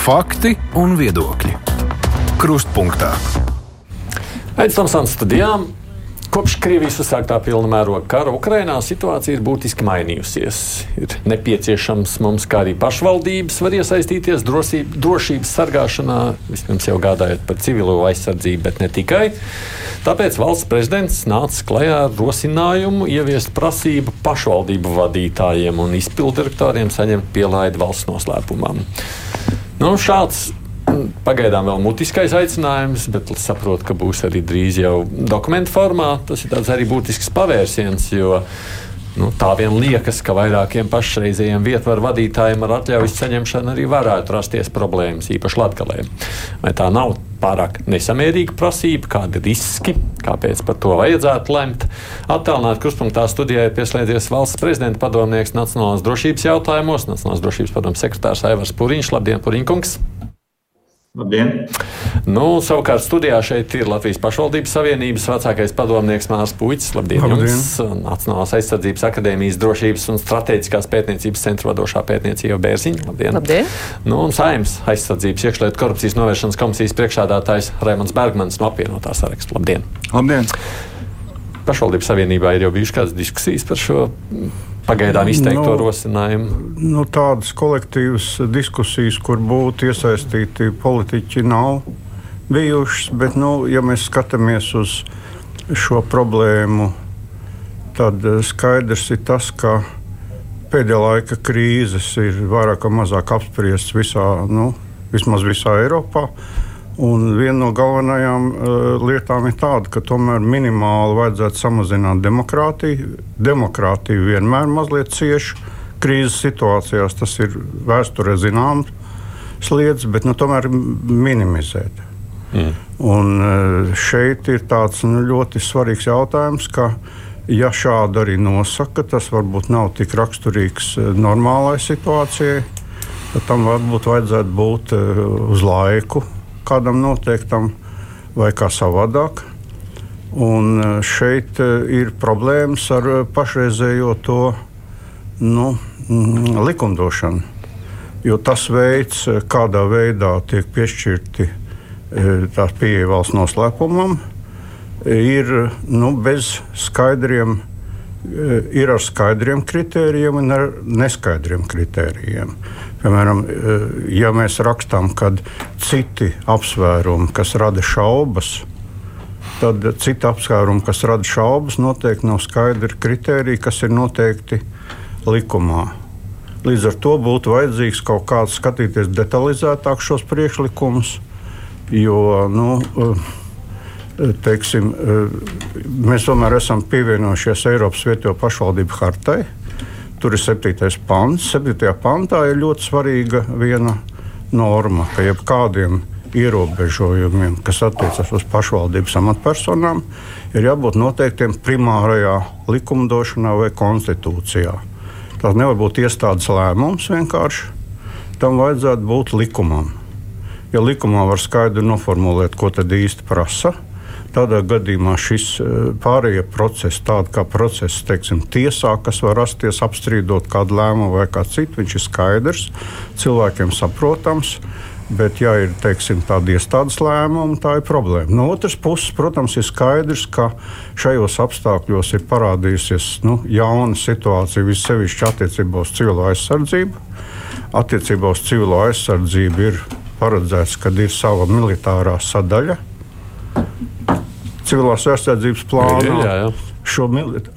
Fakti un viedokļi. Krustpunktā. Aizsmeļamies tam studijām. Kopš Krievijas uzsāktā pilna mēroga kara Ukrainā situācija ir būtiski mainījusies. Ir nepieciešams mums, kā arī pašvaldības, var iesaistīties drosība, drošības sargāšanā, vispirms jau gādājot par civilo aizsardzību, bet ne tikai. Tāpēc valsts prezidents nāca klajā ar rosinājumu ieviest prasību pašvaldību vadītājiem un izpildirektoriem saņemt pielaidi valsts noslēpumam. Nu, šāds Pagaidām vēl mutiskais aicinājums, bet saprotu, ka būs arī drīz jau dokumentu formā. Tas ir arī būtisks pavērsiens, jo nu, tā vien liekas, ka vairākiem pašreizējiem vietvaru vadītājiem ar atļaujas saņemšanu arī varētu rasties problēmas, īpaši Latvijā. Vai tā nav pārāk nesamērīga prasība, kādi riski, kāpēc par to vajadzētu lemt? Attālināt kruspunktā studijā ir pieslēdzies valsts prezidenta padomnieks Nacionālās drošības jautājumos, Nacionālās drošības padomu sekretārs Aivars Puriņš. Labdien, Puriņkungs! Labdien! Nu, savukārt studijā šeit ir Latvijas pašvaldības savienības vecākais padomnieks Mārcis Puķis. Labdien! Labdien. Jums! Nacionālās aizsardzības akadēmijas drošības un strateģiskās pētniecības centra vadošā pētniecība Bērziņa. Labdien! Labdien. Nu, un Saimnes aizsardzības iekšlietu korupcijas novēršanas komisijas priekšādātājs Raimons Bergmans no apvienotā saraksta. Labdien! Labdien! Pašvaldības savienībā ir jau bijušas kādas diskusijas par šo pagaidām izteikto Nu, rosinājumu. Nu, tādas kolektīvas diskusijas, kur būtu iesaistīti politiķi, nav bijušas. Bet, nu, ja mēs skatāmies uz šo problēmu, tad skaidrs ir tas, ka pēdējā laika krīzes ir vairāk vai mazāk apspriestas visā, nu, vismaz visā Eiropā. Un viena no galvenajām uh, lietām ir tāda, ka tomēr minimāli vajadzētu samazināt demokrātiju. Demokrātija vienmēr mazliet cieši krīzes situācijās, tas ir vēsturē zināms lietas, bet nu, tomēr minimizēt. Mm. Un uh, šeit ir tāds nu, ļoti svarīgs jautājums, ka, ja šādi arī nosaka, tas varbūt nav tik raksturīgs uh, normālai situācijai, tad tam varbūt vajadzētu būt uh, uz laiku kādam noteiktam vai kā savādāk. Un eh, šeit eh, ir problēmas ar eh, pašreizējo to nu, likumdošanu. Jo tas veids, kādā veidā tiek piešķirti tās pieeja valsts noslēpumam, ir nu, bez skaidriem, ir ar skaidriem kritērijiem un ar neskaidriem kritērijiem. Piemēram, eh, ja mēs rakstām, ka citi apsvērumi, kas rada šaubas, tad citi apsvērumi, kas rada šaubas, noteikti nav skaidri kriteriji, kas ir noteikti likumā. Līdz ar to būtu vajadzīgs kaut kāds skatīties detalizētāk šos priekšlikumus, jo nu, eh, teiksim, eh, mēs tomēr esam pievienojušies Eiropas Vietējo pašvaldību hartai. Tur ir septītais pants. Septītajā pantā ir ļoti svarīga viena norma, ka jebkādiem ierobežojumiem, kas attiecas uz pašvaldības amatpersonām, ir jābūt noteiktiem primārajā likumdošanā vai konstitūcijā. Tas nevar būt iestādes lēmums vienkārši. Tam vajadzētu būt likumam. Ja likumā var skaidri noformulēt, ko tad īsti prasa, Tādā gadījumā šis eh, pārējie procesi, tādi kā process teiksim, tiesā, kas var rasties apstrīdot kādu lēmumu vai kā citu, viņš ir skaidrs, cilvēkiem saprotams. Bet, ja ir teiksim, tāda iestādes lēmuma, tā ir problēma. No otras puses, protams, ir skaidrs, ka šajos apstākļos ir parādījusies nu, jauna situācija, vissevišķi attiecībā uz civilo aizsardzību. Attiecībā uz civilo aizsardzību ir paredzēts, ka ir sava militārā sadaļa civilās aizsardzības plānā. Jā, jā. Šo,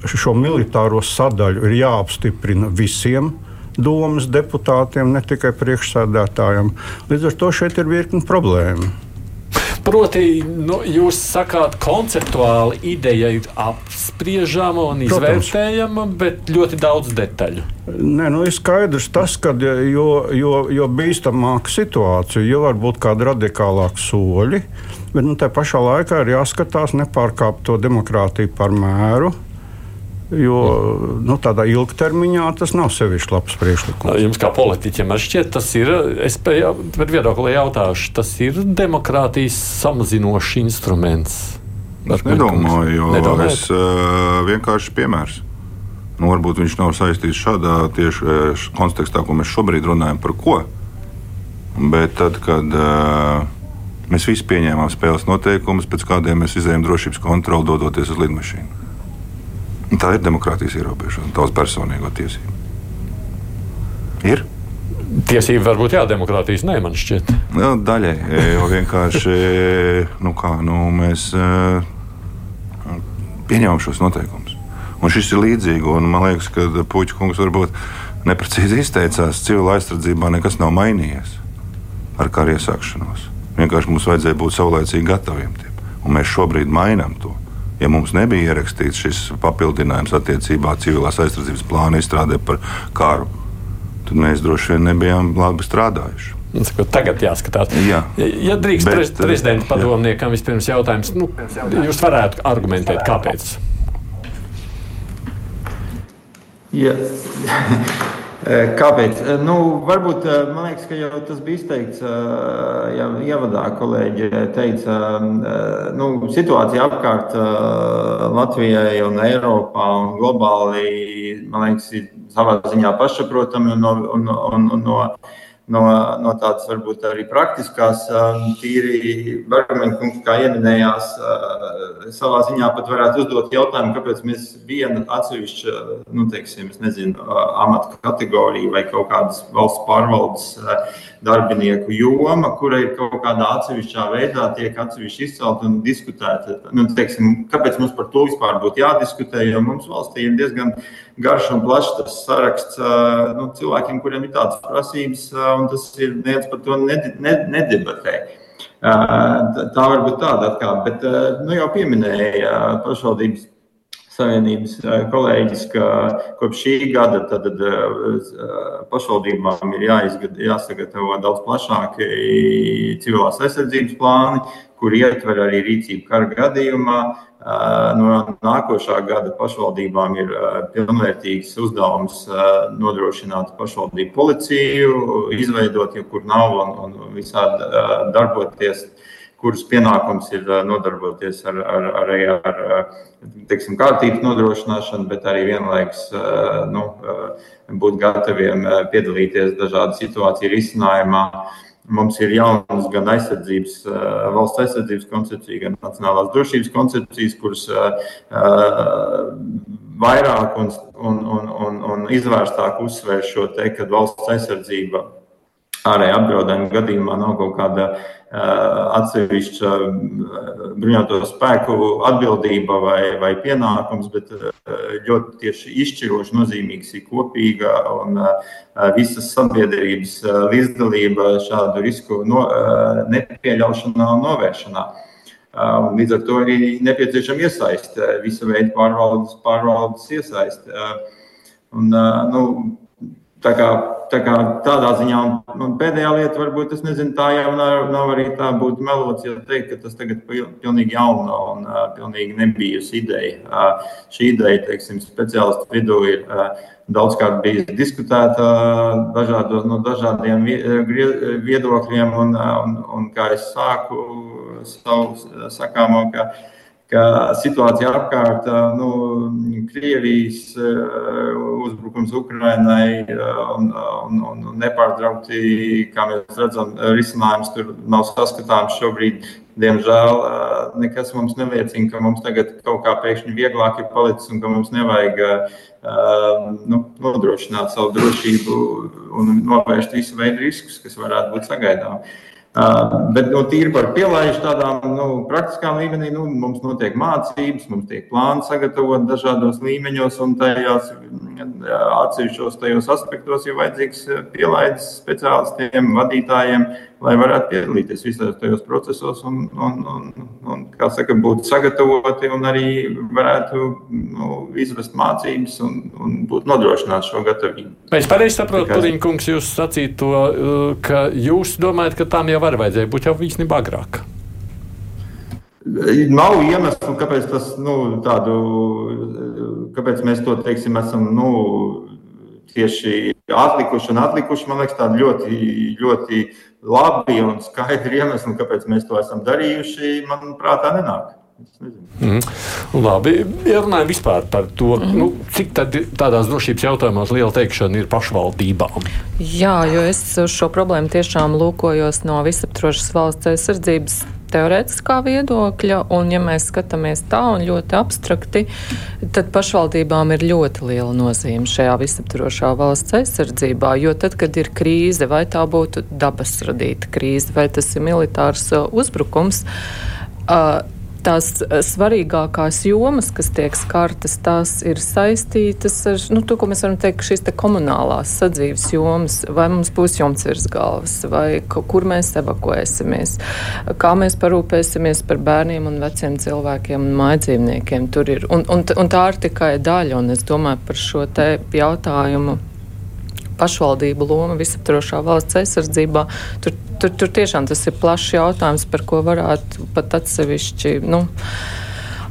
šo militāro sadaļu ir jāapstiprina visiem domas deputātiem, ne tikai priekšsēdētājiem. Līdz ar to šeit ir virkni problēmu. Proti, nu, jūs sakāt, konceptuāli ideja ir apspriežama un izvērtējama, Protams. bet ļoti daudz detaļu. Nē, nu, ir skaidrs tas, ka jo, jo, jo bīstamāka situācija, jo var būt kādi radikālāki soļi, bet nu, tā pašā laikā ir jāskatās nepārkāpt to demokrātiju par mēru. Jo nu, tādā ilgtermiņā tas nav sevišķi labs priekšlikums. Jums, kā politiķim, šķiet, tas ir. Es par viedokli jautāšu, tas ir demokrātijas samazinošs instruments. Es nedomāju, jo Nedomājat? es uh, vienkārši piemērs. Nu, varbūt viņš nav saistīts šādā tieši kontekstā, ko mēs šobrīd runājam par ko. Bet tad, kad uh, mēs visi pieņēmām spēles noteikumus, pēc kādiem mēs izējām drošības kontroli, dodoties uz lidmašīnu. Un tā ir demokrātijas ierobežošana, tavs personīgo tiesību. Ir? Tiesība varbūt jā, demokrātijas nē, man šķiet. Nu, daļai jau vienkārši nu kā, nu, mēs uh, pieņemam šos noteikumus. Un šis ir līdzīgi, un man liekas, ka Puķa kungs varbūt neprecīzi izteicās, civila aizsardzībā nekas nav mainījies ar kara iesākšanos. Vienkārši mums vajadzēja būt saulēcīgi gataviem tiem. Un mēs šobrīd mainām to. Ja mums nebija ierakstīts šis papildinājums attiecībā civilās aizsardzības plāna izstrādē par karu, tad mēs droši vien nebijām labi strādājuši. Tagad jāskatās. Jā. Ja drīkst Bet, prezidenta padomniekam vispirms jautājums, nu, jūs varētu argumentēt, kāpēc? Ja. Eh, kāpēc? Eh, nu, varbūt eh, man liekas, ka jau tas bija izteikts, jau ievadā kolēģi teica, nu, situācija apkārt Latvijai un Eiropā un globāli, liekas, ir savā ziņā pašsaprotami un un, un, un no no, no tādas varbūt arī praktiskās, um, tīri Bergmaņkungs, kā ieminējās, uh, savā ziņā pat varētu uzdot jautājumu, kāpēc mēs viena atsevišķa, nu, teiksim, nezinu, uh, amata kategorija vai kaut kādas valsts pārvaldes uh, darbinieku joma, kura ir kaut kādā atsevišķā veidā tiek atsevišķi izcelta un diskutēta. Nu, teiksim, kāpēc mums par to vispār būtu jādiskutē, jo mums valstī ir diezgan garš un plašs tas saraksts nu, cilvēkiem, kuriem ir tādas prasības, un tas ir neviens par to nedebatē. Tā var būt tāda atkāpe, bet nu, jau pieminēja pašvaldības Savienības kolēģis, ka kopš šī gada tad, tad, pašvaldībām ir jāizgad, jāsagatavo daudz plašāki civilās aizsardzības plāni, kur ietver arī rīcību kara gadījumā. No nākošā gada pašvaldībām ir pilnvērtīgs uzdevums nodrošināt pašvaldību policiju, izveidot, ja kur nav, un, un visādi darboties kuras pienākums ir nodarboties ar, ar, ar, ar teiksim, kārtības nodrošināšanu, bet arī vienlaikus nu, būt gataviem piedalīties dažādu situāciju risinājumā. Mums ir jaunas gan aizsardzības, valsts aizsardzības koncepcija, gan nacionālās drošības koncepcijas, kuras vairāk un, un, un, un, un izvērstāk uzsver šo te, ka valsts aizsardzība ārējā apdraudējuma gadījumā nav kaut kāda atsevišķa bruņoto spēku atbildība vai, vai pienākums, bet ļoti tieši izšķiroši nozīmīgs ir kopīga un visas sabiedrības līdzdalība šādu risku no, nepieļaušanā un novēršanā. Un līdz ar to arī nepieciešama iesaiste, visa veida pārvaldes, pārvaldes iesaiste. Un, nu, Tā kā, tā kā tādā ziņā, un pēdējā lieta, varbūt es nezinu, tā jau nav, nav arī tā būtu melots, ja teikt, ka tas tagad pilnīgi jauna un uh, pilnīgi nebijusi ideja. Uh, šī ideja, teiksim, speciālistu vidū ir uh, daudzkārt bijusi diskutēta dažādos, no dažādiem viedokļiem, un, un, un kā es sāku savu sakāmo, ka ka situācija apkārt, nu, Krievijas uzbrukums Ukrainai un, un, un nepārtraukti, kā mēs redzam, risinājums tur nav saskatāms šobrīd. Diemžēl nekas mums neliecina, ka mums tagad kaut kā pēkšņi vieglāk ir palicis un ka mums nevajag nu, nodrošināt savu drošību un novērst visu veidu riskus, kas varētu būt sagaidāmi. Uh, bet nu, tīri par pielaidu tādām nu, praktiskām līmenī nu, mums notiek mācības, mums tiek plāni sagatavot dažādos līmeņos, un tajās atsevišķos tajos aspektos ir vajadzīgs pielaides speciālistiem, vadītājiem, lai varētu piedalīties visos tajos procesos un, un, un, un kā saka, būt sagatavoti un arī varētu nu, izvest mācības un, un būt nodrošināt šo gatavību. Es pareizi saprotu, Paliņkungs, jūs sacīt to, ka jūs domājat, ka tam jau var vajadzēja būt jau īstenībā agrāk. Nav iemeslu, kāpēc, tas, nu, tādu, kāpēc mēs to teiksim, esam nu, tieši atlikuši un atlikuši. Man liekas, tādi ļoti, ļoti labi un skaidri iemesli, kāpēc mēs to esam darījuši, manuprāt, nenāk. Mm. Labi, ja runājam vispār par to, mm. nu, cik tad tādās drošības jautājumos liela teikšana ir pašvaldībām. Jā, jo es šo problēmu tiešām lūkojos no visaptrošas valsts aizsardzības teorētiskā viedokļa, un ja mēs skatāmies tā un ļoti abstrakti, tad pašvaldībām ir ļoti liela nozīme šajā visaptvarošā valsts aizsardzībā, jo tad, kad ir krīze, vai tā būtu dabas radīta krīze, vai tas ir militārs uh, uzbrukums, uh, tās eh, svarīgākās jomas, kas tiek skartas, tās ir saistītas ar nu, to, ko mēs varam teikt, šīs te komunālās sadzīves jomas. Vai mums būs jumts virs galvas, vai kur mēs evakuēsimies, kā mēs parūpēsimies par bērniem un veciem cilvēkiem un mājdzīvniekiem. Un, un, un tā ir tikai daļa, un es domāju par šo jautājumu pašvaldību loma visaptvarošā valsts aizsardzībā. Tur, tur, tur tiešām tas ir plašs jautājums, par ko varētu pat atsevišķi. Nu,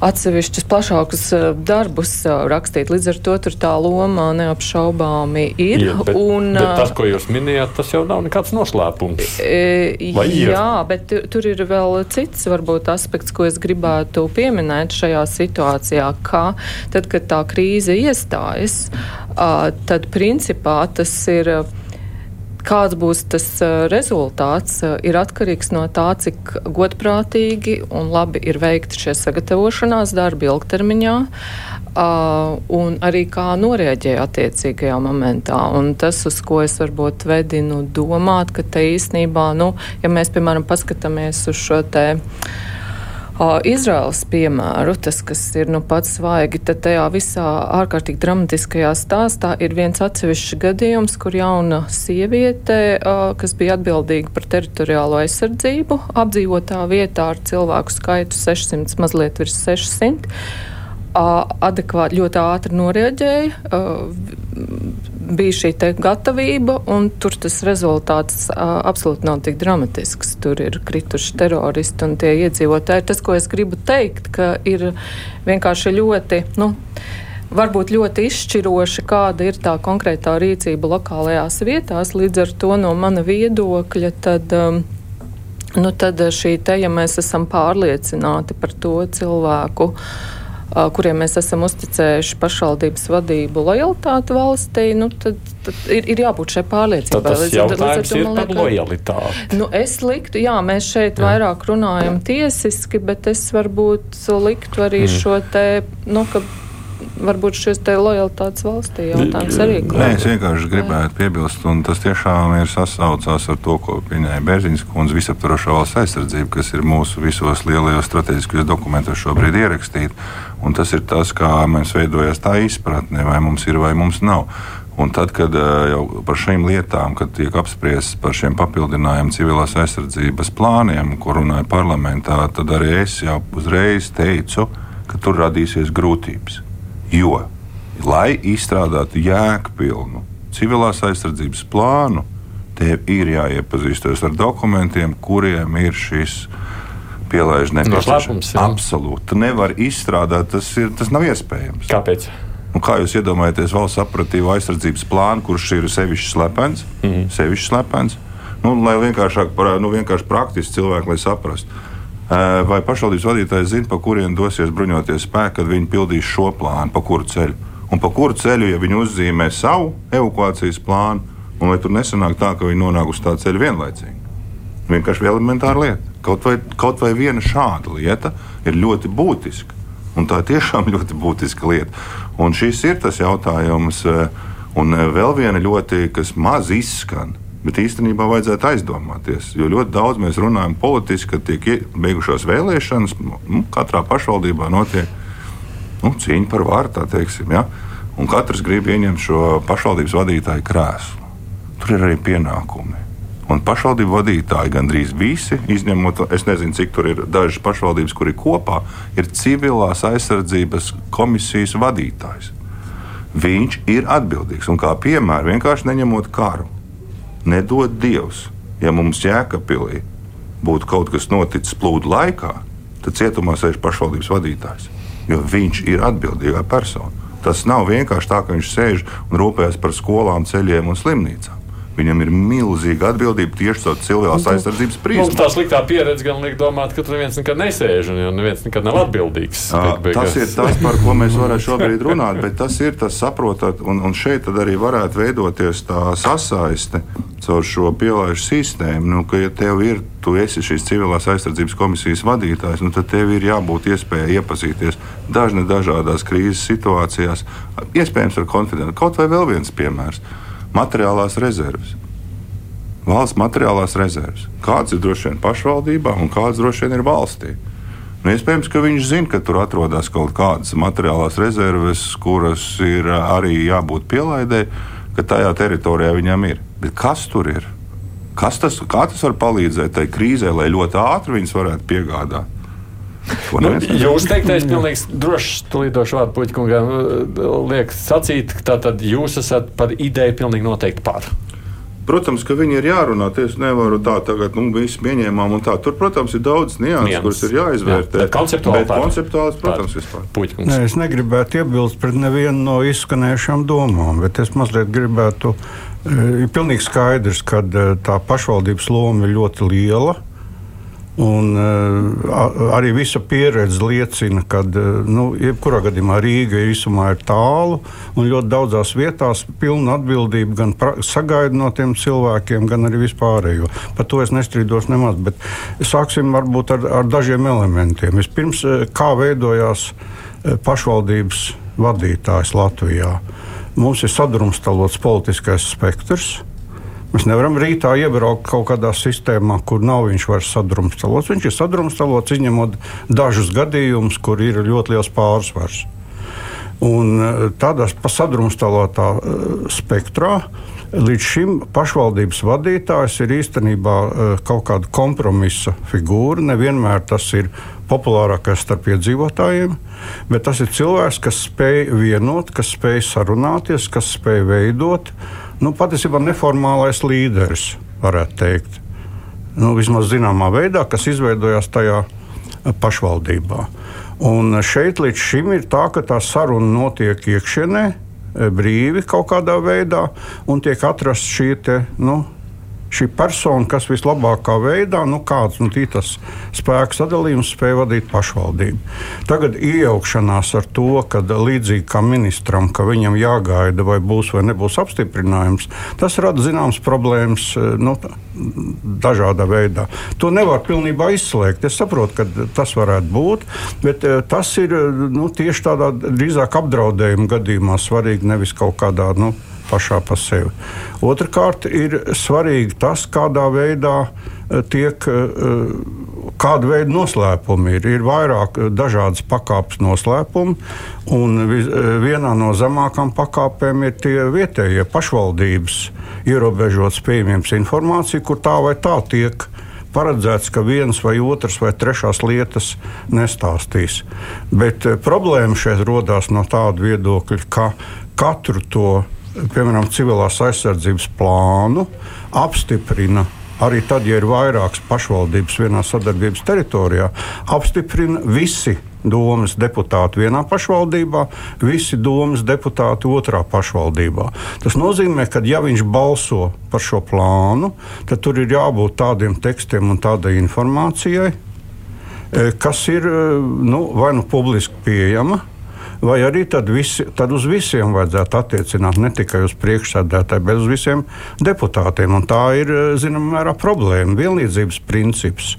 atsevišķus plašākus eh, darbus eh, rakstīt. Līdz ar to tur tā loma neapšaubāmi ir. Jā, bet, un, bet eh, tas, ko jūs minējāt, tas jau nav nekāds noslēpums. Vai jā, bet tur ir vēl cits varbūt aspekts, ko es gribētu pieminēt šajā situācijā, ka tad, kad tā krīze iestājas, tad principā tas ir. Kāds būs tas rezultāts, ir atkarīgs no tā, cik godprātīgi un labi ir veikti šie sagatavošanās darbi ilgtermiņā. Uh, un arī kā norēģē attiecīgajā momentā. Un tas, uz ko es varbūt vedinu domāt, ka te īstenībā, nu, ja mēs, piemēram, paskatāmies uz šo uh, Izraels piemēru, tas, kas ir nu, pats svaigi, tad tajā visā ārkārtīgi dramatiskajā stāstā ir viens atsevišķs gadījums, kur jauna sieviete, kas bija atbildīga par teritoriālo aizsardzību, apdzīvotā vietā ar cilvēku skaitu 600, mazliet virs 600 adekvāti, ļoti ātri noreaģēja. Bija šī gatavība, un tur tas rezultāts absolūti nav tik dramatisks. Tur ir krituši teroristi un tie iedzīvotāji. Tas, ko es gribu teikt, ka ir vienkārši ļoti. Nu, Varbūt ļoti izšķiroši, kāda ir tā konkrētā rīcība lokālajās vietās. Līdz ar to no mana viedokļa, tad, um, nu, tad šī te, ja mēs esam pārliecināti par to cilvēku, uh, kuriem mēs esam uzticējuši pašvaldības vadību lojalitāti valstī, nu, tad, tad ir, ir jābūt šai pārliecībai. Tas līdz, jautājums līdz, ir par lojalitāti. Nu, es liktu, jā, mēs šeit jā. vairāk runājam tiesiski, bet es varbūt liktu arī mm. šo te, nu, ka varbūt šis te lojalitātes valstī jautājums arī. Nē, es vienkārši gribētu piebilst, un tas tiešām ir sasaucās ar to, ko minēja Bērziņas kundze, visaptvarošā valsts aizsardzība, kas ir mūsu visos lielajos strateģiskajos dokumentos šobrīd ierakstīta. Un tas ir tas, kā mēs veidojās tā izpratne, vai mums ir vai mums nav. Un tad, kad jau par šīm lietām, kad tiek apspriests par šiem papildinājumiem civilās aizsardzības plāniem, ko runāja parlamentā, tad arī es jau uzreiz teicu, ka tur radīsies grūtības. Jo, lai izstrādātu jēgpilnu civilās aizsardzības plānu, tev ir jāiepazīstas ar dokumentiem, kuriem ir šis pielaiž nepieciešams. Absolūti. Tu nevari izstrādāt, tas, ir, tas nav iespējams. Kāpēc? Un kā jūs iedomājaties valsts operatīvo aizsardzības plānu, kurš ir sevišķi slepens? Mm -hmm. Sevišķi slepens. Nu, lai vienkāršāk, nu, vienkārši praktiski cilvēki, lai saprastu. Vai pašvaldības vadītājs zina, pa kurien dosies bruņoties spēki, kad viņi pildīs šo plānu, pa kuru ceļu? Un pa kuru ceļu, ja viņi uzzīmē savu evakuācijas plānu, un lai tur nesanāk tā, ka viņi nonāk uz tā ceļa vienlaicīgi? Vienkārši elementāra lieta. Kaut vai, kaut vai viena šāda lieta ir ļoti būtiska. Un tā ir tiešām ļoti būtiska lieta. Un šis ir tas jautājums, un vēl viena ļoti, kas maz izskan Bet īstenībā vajadzētu aizdomāties, jo ļoti daudz mēs runājam politiski, kad tiek beigušās vēlēšanas, nu, katrā pašvaldībā notiek nu, cīņa par varu, tā teiksim. Ja? Un katrs grib ieņemt šo pašvaldības vadītāju krēslu. Tur ir arī pienākumi. Un pašvaldību vadītāji gandrīz visi, izņemot, es nezinu, cik tur ir dažas pašvaldības, kur ir kopā, ir civilās aizsardzības komisijas vadītājs. Viņš ir atbildīgs un kā piemēram vienkārši neņemot karu Nedod Dievs, ja mums Jēkabpilī būtu kaut kas noticis plūdu laikā, tad cietumā sēž pašvaldības vadītājs, jo viņš ir atbildīgā persona. Tas nav vienkārši tā, ka viņš sēž un rūpējas par skolām, ceļiem un slimnīcām. Viņam ir milzīga atbildība tieši caur cilvēku aizsardzības prizmu. Mums tā sliktā pieredze gan liek domāt, ka tur neviens nekad nesēž un neviens nekad nav atbildīgs. Tas ir tas, par ko mēs varētu šobrīd runāt, bet tas ir tas saprotat, un, un šeit arī varētu veidoties tā sasaiste caur šo pielaidu sistēmu. Nu, ka, ja tev ir, tu esi šīs civilās aizsardzības komisijas vadītājs, nu, tad tev ir jābūt iespējai iepazīties dažne dažādās krīzes situācijās, iespējams ar konfidentu. Kaut vai vēl viens piemērs materiālās rezerves. Valsts materiālās rezerves. Kāds ir droši vien pašvaldībā un kāds droši vien ir valstī. Nu, iespējams, ka viņš zina, ka tur atrodas kaut kādas materiālās rezerves, kuras ir arī jābūt pielaidē, ka tajā teritorijā viņam ir. Bet kas tur ir? Kas tas, kā tas var palīdzēt tai krīzē, lai ļoti ātri viņas varētu piegādāt? Nu, jūs teiktais, pilnīgi drošs, tūlīt došu vārdu puķkungam, liek sacīt, ka tātad jūs esat par ideju pilnīgi noteikti par. Protams, ka viņi ir jārunā. Es nevaru tā tagad, nu, visu pieņēmām un tā. Tur, protams, ir daudz nianses, kuras ir jāizvērtē. Jā, konceptuāli, konceptuāli, protams, vispār. Nē, es negribētu iebilst pret nevienu no izskanējušām domām, bet es mazliet gribētu. Ir pilnīgi skaidrs, ka tā pašvaldības loma ir ļoti liela. Un, uh, arī visa pieredze liecina, ka uh, nu, jebkurā gadījumā Rīga visumā ir tālu un ļoti daudzās vietās pilna atbildība gan sagaida no tiem cilvēkiem, gan arī vispārējo. Par to es nestrīdos nemaz. Bet sāksim varbūt ar, ar dažiem elementiem. Vispirms, uh, kā veidojās pašvaldības vadītājs Latvijā. Mums ir sadrumstalots politiskais spektrs. Mēs nevaram rītā iebraukt kaut kādā sistēmā, kur nav viņš vairs sadrumstalots. Viņš ir sadrumstalots, izņemot dažus gadījumus, kur ir ļoti liels pārsvars. Un eh, tādā sadrumstalotā eh, spektrā līdz šim pašvaldības vadītājs ir īstenībā eh, kaut kāda kompromisa figūra. Nevienmēr tas ir populārākais starp iedzīvotājiem, bet tas ir cilvēks, kas spēj vienot, kas spēj sarunāties, kas spēj veidot nu, patiesībā neformālais līderis, varētu teikt. Nu, vismaz zināmā veidā, kas izveidojās tajā pašvaldībā. Un šeit līdz šim ir tā, ka tā saruna notiek iekšienē, brīvi kaut kādā veidā, un tiek atrasta šī te, nu, šī persona, kas vislabākā veidā, nu, kāds nu, tas spēku sadalījums spēja vadīt pašvaldību. Tagad iejaukšanās ar to, ka līdzīgi kā ministram, ka viņam jāgaida, vai būs vai nebūs apstiprinājums, tas rada zināmas problēmas eh, nu, dažādā veidā. To nevar pilnībā izslēgt. Es saprotu, ka tas varētu būt, bet eh, tas ir nu, tieši tādā drīzāk apdraudējuma gadījumā svarīgi, nevis kaut kādā. Nu, pašā pa sevi. Otrakārt, ir svarīgi tas, kādā veidā eh, tiek. Eh, kāda veida noslēpumi ir? Ir vairāk eh, dažādas pakāpes noslēpumi, un vienā no zemākām pakāpēm ir tie vietējie pašvaldības ierobežotas pieejamības informācija, kur tā vai tā tiek paredzēts, ka viens vai otrs vai trešās lietas nestāstīs. Bet problēma šeit rodas no tāda viedokļa, ka katru to piemēram, civilās aizsardzības plānu apstiprina arī tad, ja ir vairākas pašvaldības vienā sadarbības teritorijā, apstiprina visi domas deputāti vienā pašvaldībā, visi domas deputāti otrā pašvaldībā. Tas nozīmē, ka ja viņš balso par šo plānu, tad tur ir jābūt tādiem tekstiem un tādai informācijai, eh, kas ir eh, nu, vai nu publiski pieejama vai arī tad, visi, tad uz visiem vajadzētu attiecināt ne tikai uz priekšsēdētāju, bet uz visiem deputātiem. Un tā ir zināmā mērā problēma, vienlīdzības princips.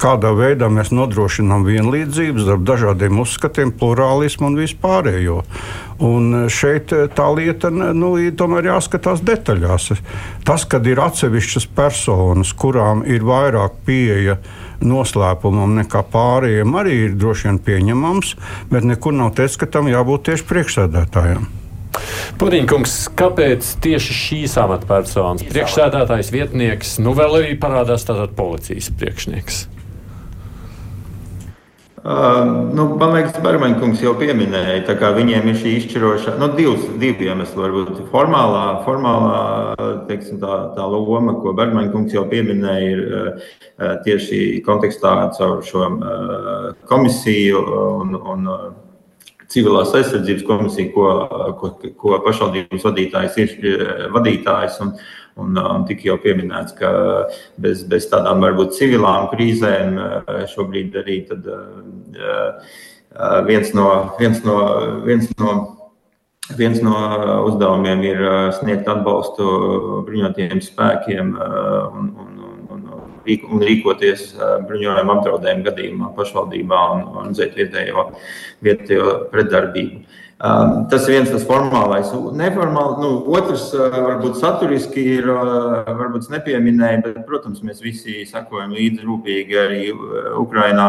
Kādā veidā mēs nodrošinām vienlīdzību starp dažādiem uzskatiem, plurālismu un vispārējo. Un šeit tā lieta nu, tomēr jāskatās detaļās. Tas, kad ir atsevišķas personas, kurām ir vairāk pieeja noslēpumam nekā pārējiem, arī ir droši vien pieņemams, bet nekur nav teicis, ka tam jābūt tieši priekšsēdētājiem. Puriņkungs, kāpēc tieši šīs amatpersonas, priekšsēdētājs, vietnieks, nu vēl arī parādās tātad policijas priekšnieks? Uh, nu, man liekas, Bermaņkungs jau pieminēja, ka viņiem ir šī izšķirošā, nu, divas, divi iemesli. Varbūt formālā, formālā teiksim, tā, tā loma, ko Bermaņkungs jau pieminēja, ir uh, tieši kontekstā caur šo uh, komisiju un, un civilās aizsardzības komisija, ko, ko, ko pašvaldības vadītājs ir vadītājs. Un, un, un tika jau pieminēts, ka bez, bez tādām varbūt civilām krīzēm šobrīd arī tad, viens no, viens no, viens no Viens no uzdevumiem ir sniegt atbalstu bruņotajiem spēkiem un, un, un, un rīkoties bruņojuma apdraudējuma gadījumā pašvaldībā un organizēt vietējo, vietējo pretdarbību. Tas viens tas formālais. Neformāli, nu, otrs, varbūt saturiski ir, varbūt nepieminēja, bet, protams, mēs visi sakojam līdzi rūpīgi arī Ukrainā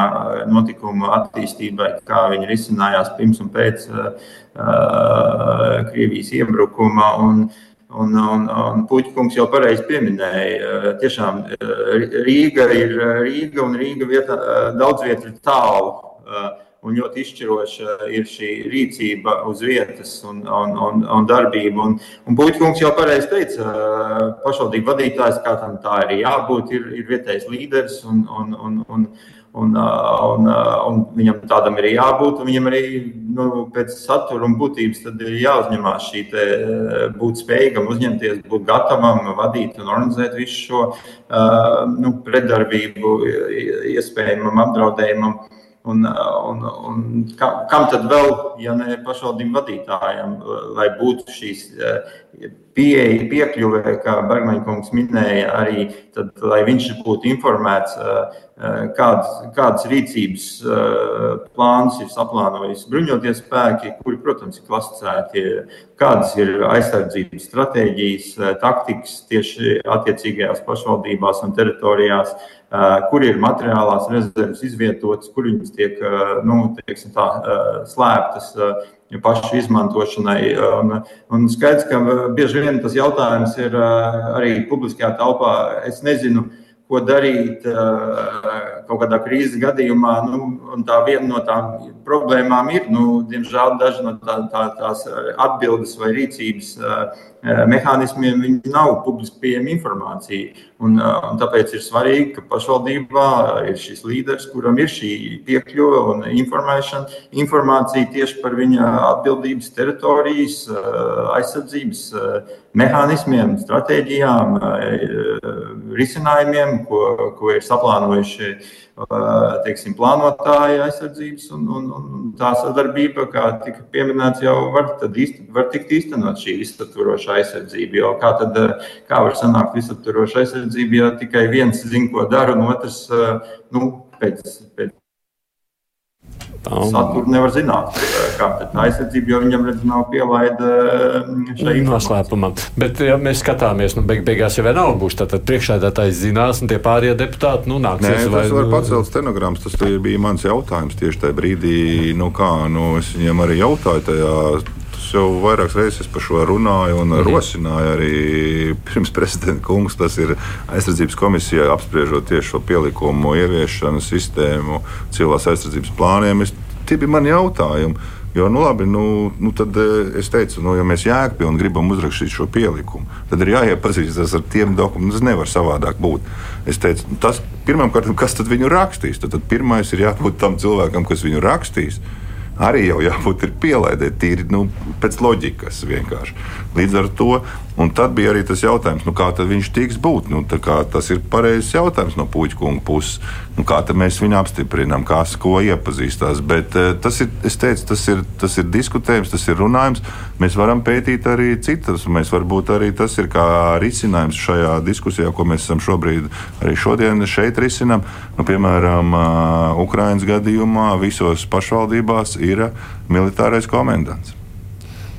notikumu attīstībai, kā viņi risinājās pirms un pēc Krievijas iebrukuma. Un, Un, un, un Puķis jau pareizi pieminēja, tiešām Rīga ir Rīga un Rīga vieta, daudz vietu ir tālu un ļoti izšķiroša ir šī rīcība uz vietas un, un, un, un darbība. Un, un Puķis jau pareizi teica, pašvaldību vadītājs, kā tam tā ir jābūt, ir, ir vietējais līderis un, un, un, un, Un, un, un viņam tādam ir jābūt, viņam arī nu, pēc satura un būtības ir jāuzņemās šī būt spējīgam, uzņemties, būt gatavam, vadīt un organizēt visu šo nu, pretdarbību, iespējamam apdraudējumam. Un, un, un kam, kam tad vēl, ja ne pašvaldību vadītājiem, lai būtu šīs pieeja, piekļuve, kā Bergmaņkungs minēja, arī tad, lai viņš būtu informēts, kādas, kādas rīcības plāns ir saplānojis bruņoties spēki, kuri, protams, ir klasificēti, kādas ir aizsardzības stratēģijas, taktikas tieši attiecīgajās pašvaldībās un teritorijās kur ir materiālās rezerves izvietotas, kur viņas tiek nu, teiksim, tā, slēptas pašu izmantošanai. Un, un skaidrs, ka bieži vien tas jautājums ir arī publiskajā telpā. Es nezinu, ko darīt kaut kādā krīzes gadījumā. Nu, tā viena no tām problēmām ir, nu, diemžēl, daži no tā, tā, tās atbildes vai rīcības mehānismiem nav publiski pieejama informācija. Un, un tāpēc ir svarīgi, ka pašvaldībā ir šis līderis, kuram ir šī piekļuve un informācija tieši par viņa atbildības teritorijas, aizsardzības mehānismiem, stratēģijām, risinājumiem, ko, ko ir saplānojuši teiksim, plānotāji aizsardzības un, un, un tā sadarbība, kā tika pieminēts, jau var, īsti, var tikt īstenot šī izsaturošā aizsardzība. Jo kā, tad, kā var sanākt izsaturoša aizsardzība, ja tikai viens zina, ko dara, un otrs nu, pēc, pēc Saturu nevar zināt, kā tā aizsardzība, jo viņam redz, nav pielaida mm, šai noslēpumam. Bet, ja mēs skatāmies, nu, beig, beigās jau nav būs, tad priekšsēdētājs zinās, un tie pārējie deputāti, nu, nāks. Nē, vai, tas var pacelt stenogrammas, tas bija mans jautājums tieši tajā brīdī, nu kā, nu, es viņiem arī jautāju tajā jau vairākas reizes par šo runāju un mhm. rosināju arī pirms prezidenta kungs. Tas ir aizsardzības komisijā apspriežot tieši šo pielikumu ieviešanu sistēmu cilvēks aizsardzības plāniem. Es, tie bija mani jautājumi. Jo, nu, labi, nu, nu tad eh, es teicu, nu, ja mēs jēgpilni gribam uzrakstīt šo pielikumu, tad ir jāiepazīstas ar tiem dokumentiem. Tas nevar savādāk būt. Es teicu, tas pirmkārt, kas tad viņu rakstīs? Tad, tad pirmais ir jābūt tam cilvēkam, kas viņu rakstīs arī jau jābūt pielaidē, tīri nu, pēc loģikas vienkārši. Līdz ar to bija arī tas jautājums, nu, kā viņš tiks būt. Nu, tas ir pareizs jautājums no puķa kunga puses. Nu, kā mēs viņu apstiprinām, kas ko iepazīstās. Bet uh, tas ir, teicu, tas ir, tas ir diskutējums, tas ir runājums. Mēs varam pētīt arī citas. Mēs varbūt arī tas ir kā risinājums šajā diskusijā, ko mēs esam šobrīd arī šodien šeit risinām. Nu, piemēram, uh, Ukraiņas gadījumā visos pašvaldībās ir militārais komendants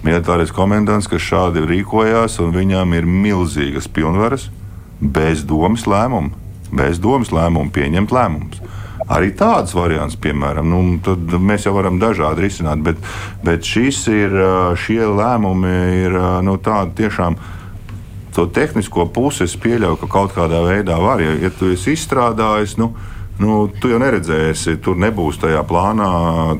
militārais komandants, kas šādi rīkojās, un viņam ir milzīgas pilnvaras bez domas lēmumu, bez domas lēmumu pieņemt lēmumus. Arī tāds variants, piemēram, nu, mēs jau varam dažādi risināt, bet, bet ir, šie lēmumi ir nu, tādi tiešām. To tehnisko pusi es pieļauju, ka kaut kādā veidā var. Ja, ja tu esi izstrādājis, nu, Nu, tu jau neredzēsi, tur nebūs tajā plānā,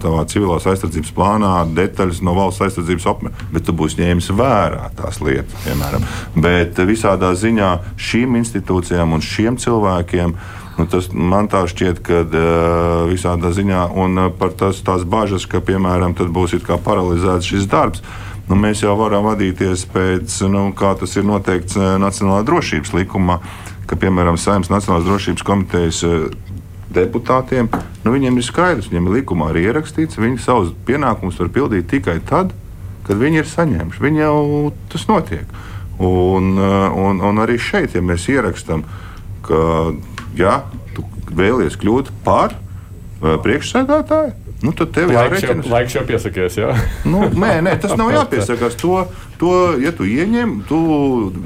tavā civilās aizsardzības plānā, detaļas no valsts aizsardzības apmēra, bet tu būsi ņēmis vērā tās lietas, piemēram. Bet visādā ziņā šīm institūcijām un šiem cilvēkiem Nu, tas man tā šķiet, ka uh, visādā ziņā, un uh, par tas, tās bažas, ka, piemēram, būs paralizēts šis darbs, nu, mēs jau varam vadīties pēc, nu, kā tas ir noteikts Nacionālajā drošības likumā, ka, piemēram, Saimnes Nacionālās drošības komitejas deputātiem, nu, viņiem ir skaidrs, viņiem ir likumā arī ierakstīts, viņi savus pienākumus var pildīt tikai tad, kad viņi ir saņēmuši. Viņi jau tas notiek. Un, un, un arī šeit, ja mēs ierakstām, ka ja, tu vēlies kļūt par priekšsēdētāju, nu, tad tev jāreķina. Laiks jau piesakies, jā? nu, nē, nē, tas nav jāpiesakās. To, to, ja tu ieņem, tu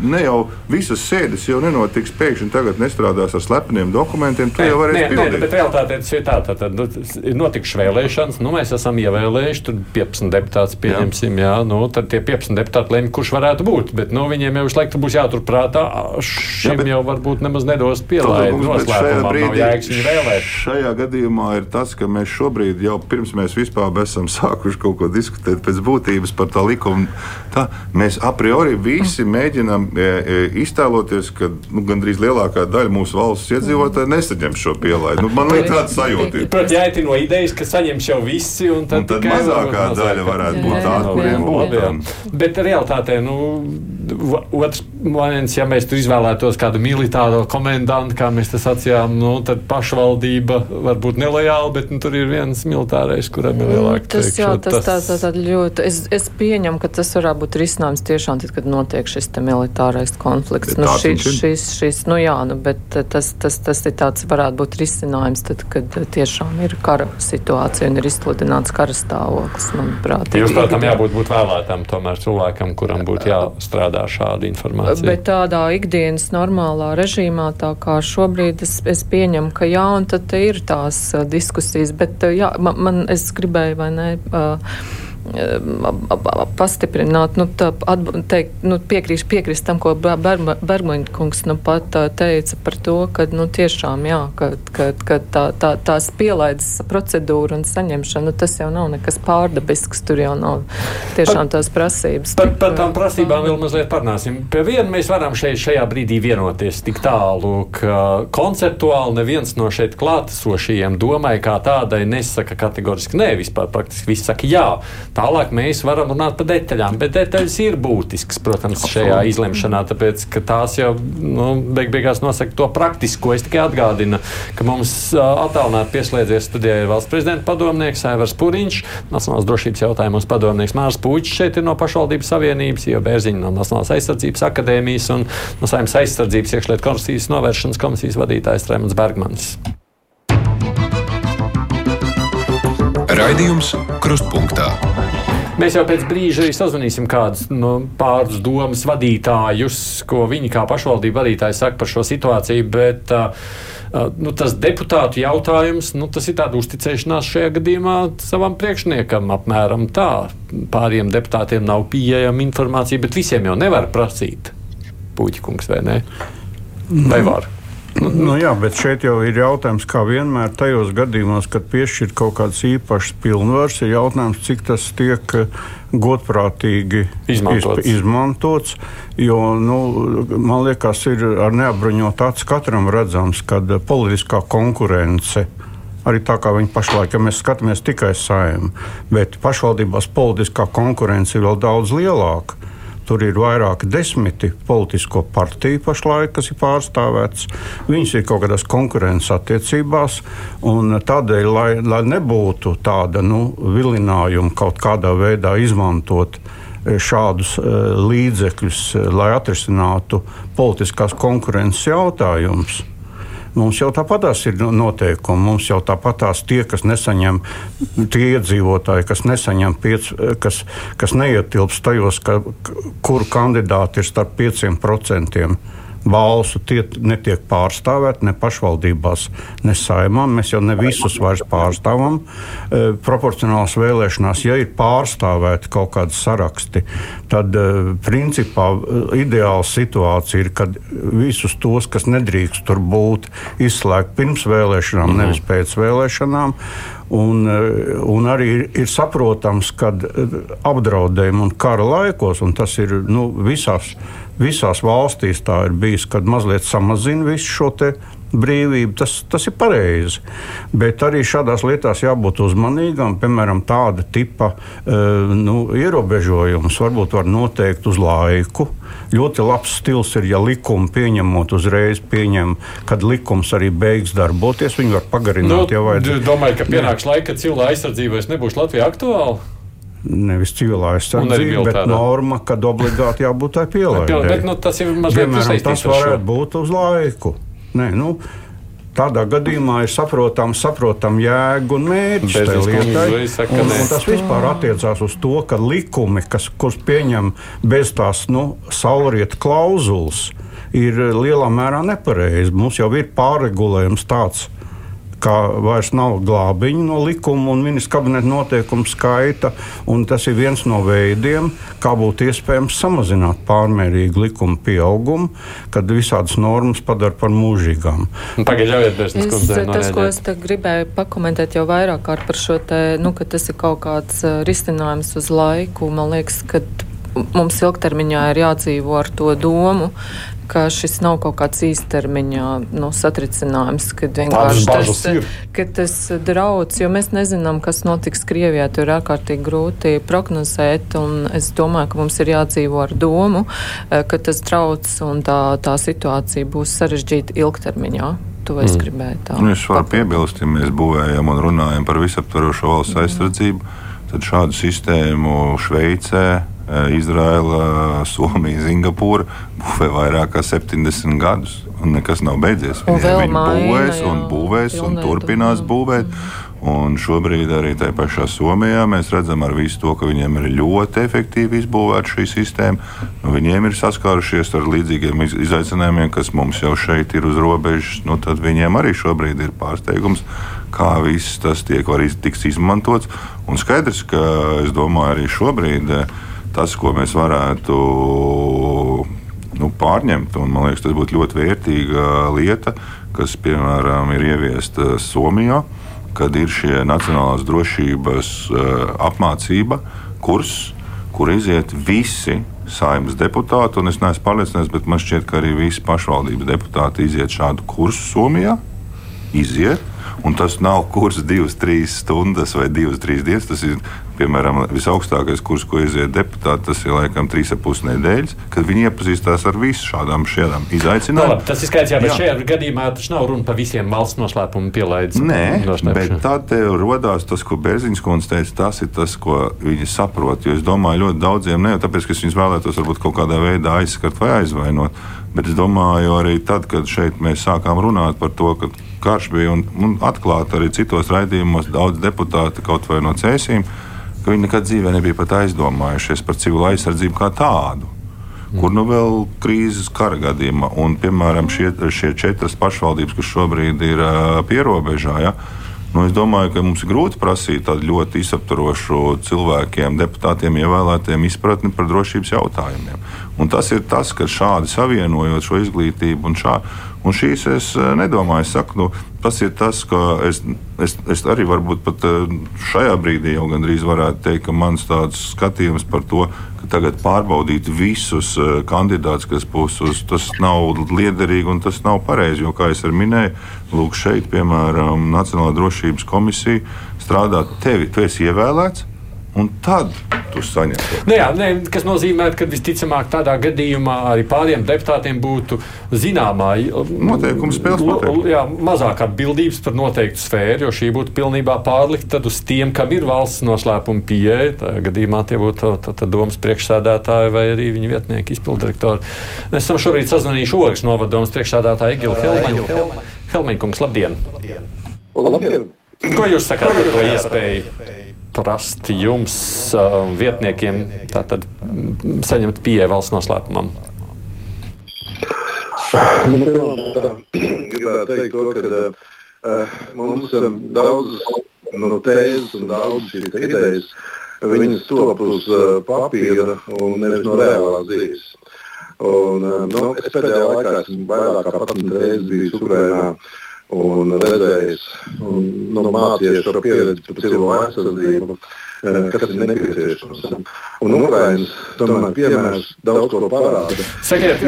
ne jau visas sēdes jau nenotiks pēkšņi tagad nestrādās ar slepeniem dokumentiem. Tu nē, jau varēsi pildīt. Nē, bet realitāte ir tā, tā, tā, nu, ir notikušas vēlēšanas, nu, mēs esam ievēlējuši, tur 15 deputātus pieņemsim, jā, jā nu, tad tie 15 deputāti lemj, kurš varētu būt, bet, nu, viņiem jau laiku būs jāturprātā, šim jā, bet, jau varbūt nemaz nedos jēgas viņu vēlēt. Šajā gadījumā ir tas, ka mēs šobrīd jau pirms mēs vispār esam sākuši kaut ko diskutēt pēc būtības par tā likumu, tā, mēs a priori visi mēģinām e, e, iztēloties, ka nu, gandrīz lielākā daļa mūsu valsts iedzīvotāji nesaņem šo pielaidu. Nu, man liekas, tāds sajūta. Protams, jāiet no idejas, ka saņems jau visi, un tad, un tad mazākā daļa varētu būt tāda, kuriem būtu. Bet realitātē, nu, otrs variants, ja mēs tur izvēlētos kādu militāro komendantu, kā mēs te sacījām, nu, tad pašvaldība var būt nelojāla, bet nu, tur ir viens militārais, kuram ir lielāka tas, jā, tas, tas, tā, tā, tā ļoti. Es, es pieņemu, ka tas varētu būt risinājums tiešām tad, kad notiek šis militārais konflikts. Bet nu, šis, šis, šis, nu, jā, nu, bet tas, tas, tas ir tāds varētu būt risinājums, tad, kad tiešām ir kara situācija un ir izsludināts kara stāvoklis. Manuprāt, Jūs, protams, jābūt būt vēlētam tomēr cilvēkam, kuram būtu jāstrādā šāda informācija. Bet tādā ikdienas normālā režīmā, tā kā šobrīd es, es pieņemu, ka jā, un tad ir tās diskusijas, bet jā, man, man es gribēju vai ne. Uh, pastiprināt, nu, tā, teikt, nu, piekrīst, piekrīst tam, ko Bergmaņa kungs nu, pat teica par to, ka nu, tiešām jā, ka, ka, ka tā, tā, tās pielaides procedūra un saņemšana, nu, tas jau nav nekas pārdabisks, tur jau nav tiešām tās prasības. Par, par tām prasībām vēl mazliet parunāsim. Pie viena mēs varam šeit šajā brīdī vienoties tik tālu, ka konceptuāli neviens no šeit klātesošajiem domai kā tādai nesaka kategoriski nē, vispār praktiski viss saka jā. Tālāk mēs varam runāt par detaļām, bet detaļas ir būtiskas, protams, šajā izlemšanā, tāpēc ka tās jau nu, beig beigās nosaka to praktisko. Es tikai atgādinu, ka mums attālināti pieslēdzies studijā ir valsts prezidenta padomnieks Aivars Puriņš, Nacionālās drošības jautājumos padomnieks Mārs Puķis šeit ir no pašvaldības savienības, jo Bērziņa no Nacionālās aizsardzības akadēmijas un no Saimnes aizsardzības iekšlietu komisijas novēršanas komisijas vadītājs Rēmons Bergmans. Raidījums Krustpunktā. Mēs jau pēc brīža arī sazvanīsim kādus nu, pāris domas vadītājus, ko viņi kā pašvaldību vadītāji saka par šo situāciju. Bet, uh, nu, tas deputātu jautājums, nu, tas ir tāds uzticēšanās šajā gadījumā savam priekšniekam. Apmēram tā. Pāriem deputātiem nav pieejama informācija, bet visiem jau nevar prasīt. Puķikungs vai ne? Vai var? Nu, nu, jā, bet šeit jau ir jautājums, kā vienmēr tajos gadījumos, kad piešķir kaut kādas īpašas pilnvaras, ir jautājums, cik tas tiek eh, godprātīgi izmantots. Iz, izmantots jo, nu, man liekas, ir ar neapbruņotu acu katram redzams, ka politiskā konkurence arī tā kā viņi pašlaik, ja mēs skatāmies tikai saimē, bet pašvaldībās politiskā konkurence ir vēl daudz lielāka. Tur ir vairāki desmiti politisko partiju pašlaik, kas ir pārstāvēts. Viņas ir kaut kādās konkurences attiecībās. Tādēļ, lai, lai nebūtu tāda nu, vilinājuma kaut kādā veidā izmantot e, šādus uh, līdzekļus, e, lai atrisinātu politiskās konkurences jautājumus. Mums jau tāpatās ir noteikumi. Mums jau tāpatās tie, kas nesaņem, tie iedzīvotāji, kas nesaņem, piec, kas, kas neietilpst tajos, ka, kuru kandidāti ir starp 5% balsu tie netiek pārstāvēti ne pašvaldībās, ne saimā. Mēs jau ne visus vairs pārstāvam. E, proporcionālās vēlēšanās, ja ir pārstāvēti kaut kādi saraksti, tad e, principā e, ideāla situācija ir, kad visus tos, kas nedrīkst tur būt, izslēgt pirms vēlēšanām, mm. nevis pēc vēlēšanām. Un, un arī ir, ir saprotams, ka apdraudējumi un kara laikos, un tas ir nu, visās visās valstīs tā ir bijis, kad mazliet samazina visu šo brīvība, tas, tas ir pareizi. Bet arī šādās lietās jābūt uzmanīgam. Piemēram, tāda tipa uh, nu, ierobežojums varbūt var noteikt uz laiku. Ļoti labs stils ir, ja likumu pieņemot uzreiz, pieņem, kad likums arī beigs darboties. Viņi var pagarināt, nu, ja vajag. Domāju, ka pienāks laiks, kad cilvēka aizsardzība vairs nebūs Latvijā aktuāla nevis civilā aizsardzība, bet norma, kad obligāti jābūt tai pielaidai. Nu, tas ir mazliet Piemēram, tas varētu būt uz laiku. Nē, nu, Tādā gadījumā ir saprotama saprotam jēga un mērķis. Saka, un, un tas vispār attiecās uz to, ka likumi, kas, kurus pieņem bez tās nu, saulrieta klauzulas, ir lielā mērā nepareizi. Mums jau ir pārregulējums tāds, ka vairs nav glābiņu no likuma un ministra kabineta noteikumu skaita. Tas ir viens no veidiem, kā būtu iespējams samazināt pārmērīgu likuma pieaugumu, kad visādas normas padara par mūžīgām. Pagaidiet, tas, ko es gribēju pakomentēt jau vairāk kārt par šo te, nu, ka tas ir kaut kāds uh, risinājums uz laiku. Man liekas, ka mums ilgtermiņā ir jādzīvo ar to domu, ka šis nav kaut kāds īstermiņā nu, satricinājums, kad vienkārši tas, ka tas drauds, jo mēs nezinām, kas notiks Krievijā, tur ir ārkārtīgi grūti prognozēt, un es domāju, ka mums ir jādzīvo ar domu, eh, ka tas drauds un tā, tā situācija būs sarežģīta ilgtermiņā. To es mm. gribēju tā. Nu, es varu piebilst, ja mēs būvējam un runājam par visaptvarošo valsts mm. aizsardzību, tad šādu sistēmu Šveicē, Izraela, Somija, Singapūra būvē vairāk kā 70 gadus. Nekas nav beidzies. Viņi būvēs un būvēs un turpinās būvēt. Un šobrīd arī tajā pašā Somijā mēs redzam to, ka viņiem ir ļoti efektīvi izbūvēta šī sistēma. Nu, viņiem ir saskārušies ar līdzīgiem izaicinājumiem, kas mums jau šeit ir uz robežas. Nu, tad viņiem arī šobrīd ir pārsteigums, kā viss tas tiek tiks izmantots. Un skaidrs, ka es domāju, arī šobrīd tas, ko mēs varētu nu, pārņemt. Un, man liekas, tas būtu ļoti vērtīga lieta, kas, piemēram, ir ieviesta Somijā, kad ir šie nacionālās drošības uh, apmācība kurs, kur iziet visi saimnes deputāti. Es neesmu pārliecināts, bet man šķiet, ka arī visi pašvaldības deputāti iziet šādu kursu Somijā. Iziet, Un tas nav kurs divas, trīs stundas vai divas, trīs dienas. Tas ir piemēram visaugstākais kurs, ko iziet deputāti. Tas ir laikam trīs ar pus nedēļas, kad viņi iepazīstās ar visu šādām šādām izaicinājumiem. No, tas ir skaidrs, jā, bet jā. šajā gadījumā tas nav runa par visiem valsts noslēpumu pielaidēm. Nē, bet tad tev rodās tas, ko Bērziņš kundze teica, tas ir tas, ko viņi saprot. Jo es domāju, ļoti daudziem ne jau tāpēc, ka viņus vēlētos varbūt kaut kādā veidā aizskart vai aizvainot. Bet es domāju, arī tad, kad šeit mēs sākām runāt par to, ka karš bija un, un atklāti arī citos raidījumos daudz deputāti kaut vai no cēsīm, ka viņi nekad dzīvē nebija pat aizdomājušies par civil aizsardzību kā tādu. Kur nu vēl krīzes kara gadījumā, un piemēram šie, šie četras pašvaldības, kas šobrīd ir uh, pierobežā, ja, Nu, es domāju, ka mums ir grūti prasīt tādu ļoti izsaptvarošu cilvēkiem, deputātiem, ievēlētiem izpratni par drošības jautājumiem. Un tas ir tas, ka šādi savienojot šo izglītību un šādu Un šīs es eh, nedomāju, es saku, nu, tas ir tas, ka es, es, es arī varbūt pat eh, šajā brīdī jau gandrīz varētu teikt, ka mans tāds skatījums par to, ka tagad pārbaudīt visus eh, kandidātus, kas būs uz, tas nav liederīgi un tas nav pareizi. Jo, kā jau minēju, lūk, šeit, piemēram, Nacionālā drošības komisija strādā tevi, tu esi ievēlēts un tad tu saņem to. Nu jā, ne, kas nozīmē, ka visticamāk tādā gadījumā arī pāriem deputātiem būtu zināmā noteikuma spēles noteikumi. Jā, mazāk atbildības par noteiktu sfēru, jo šī būtu pilnībā pārlikta uz tiem, kam ir valsts noslēpuma pieeja. Tajā gadījumā tie būtu domas priekšsēdētāji vai arī viņa vietnieki, izpildirektori. Mēs esam šobrīd sazvanījuši Ogas novadomas priekšsēdētāju Egilu Helmaņu. Helmaņkungs, labdien! Labdien! Ko jūs sakāt par to iespēju? Prast jums, uh, vietniekiem, tātad mm, saņemt pieeja valsts noslēpumam? Nu, gribētu teikt, to, ka uh, mums um, daudzas no tēzes un daudzas idejas viņas top uz uh, papīra un nevis no reālās dzīves. Un, uh, nu, es pēdējā laikā esmu vairāk kā 11 reizes bijis Ukrainā un redzējis un nu, mācījies šo pieredzi par cilvēku aizsardzību, eh, kas ir nepieciešams. Un Ukraiņas tomēr piemērs daudz ko parāda. Sakiet,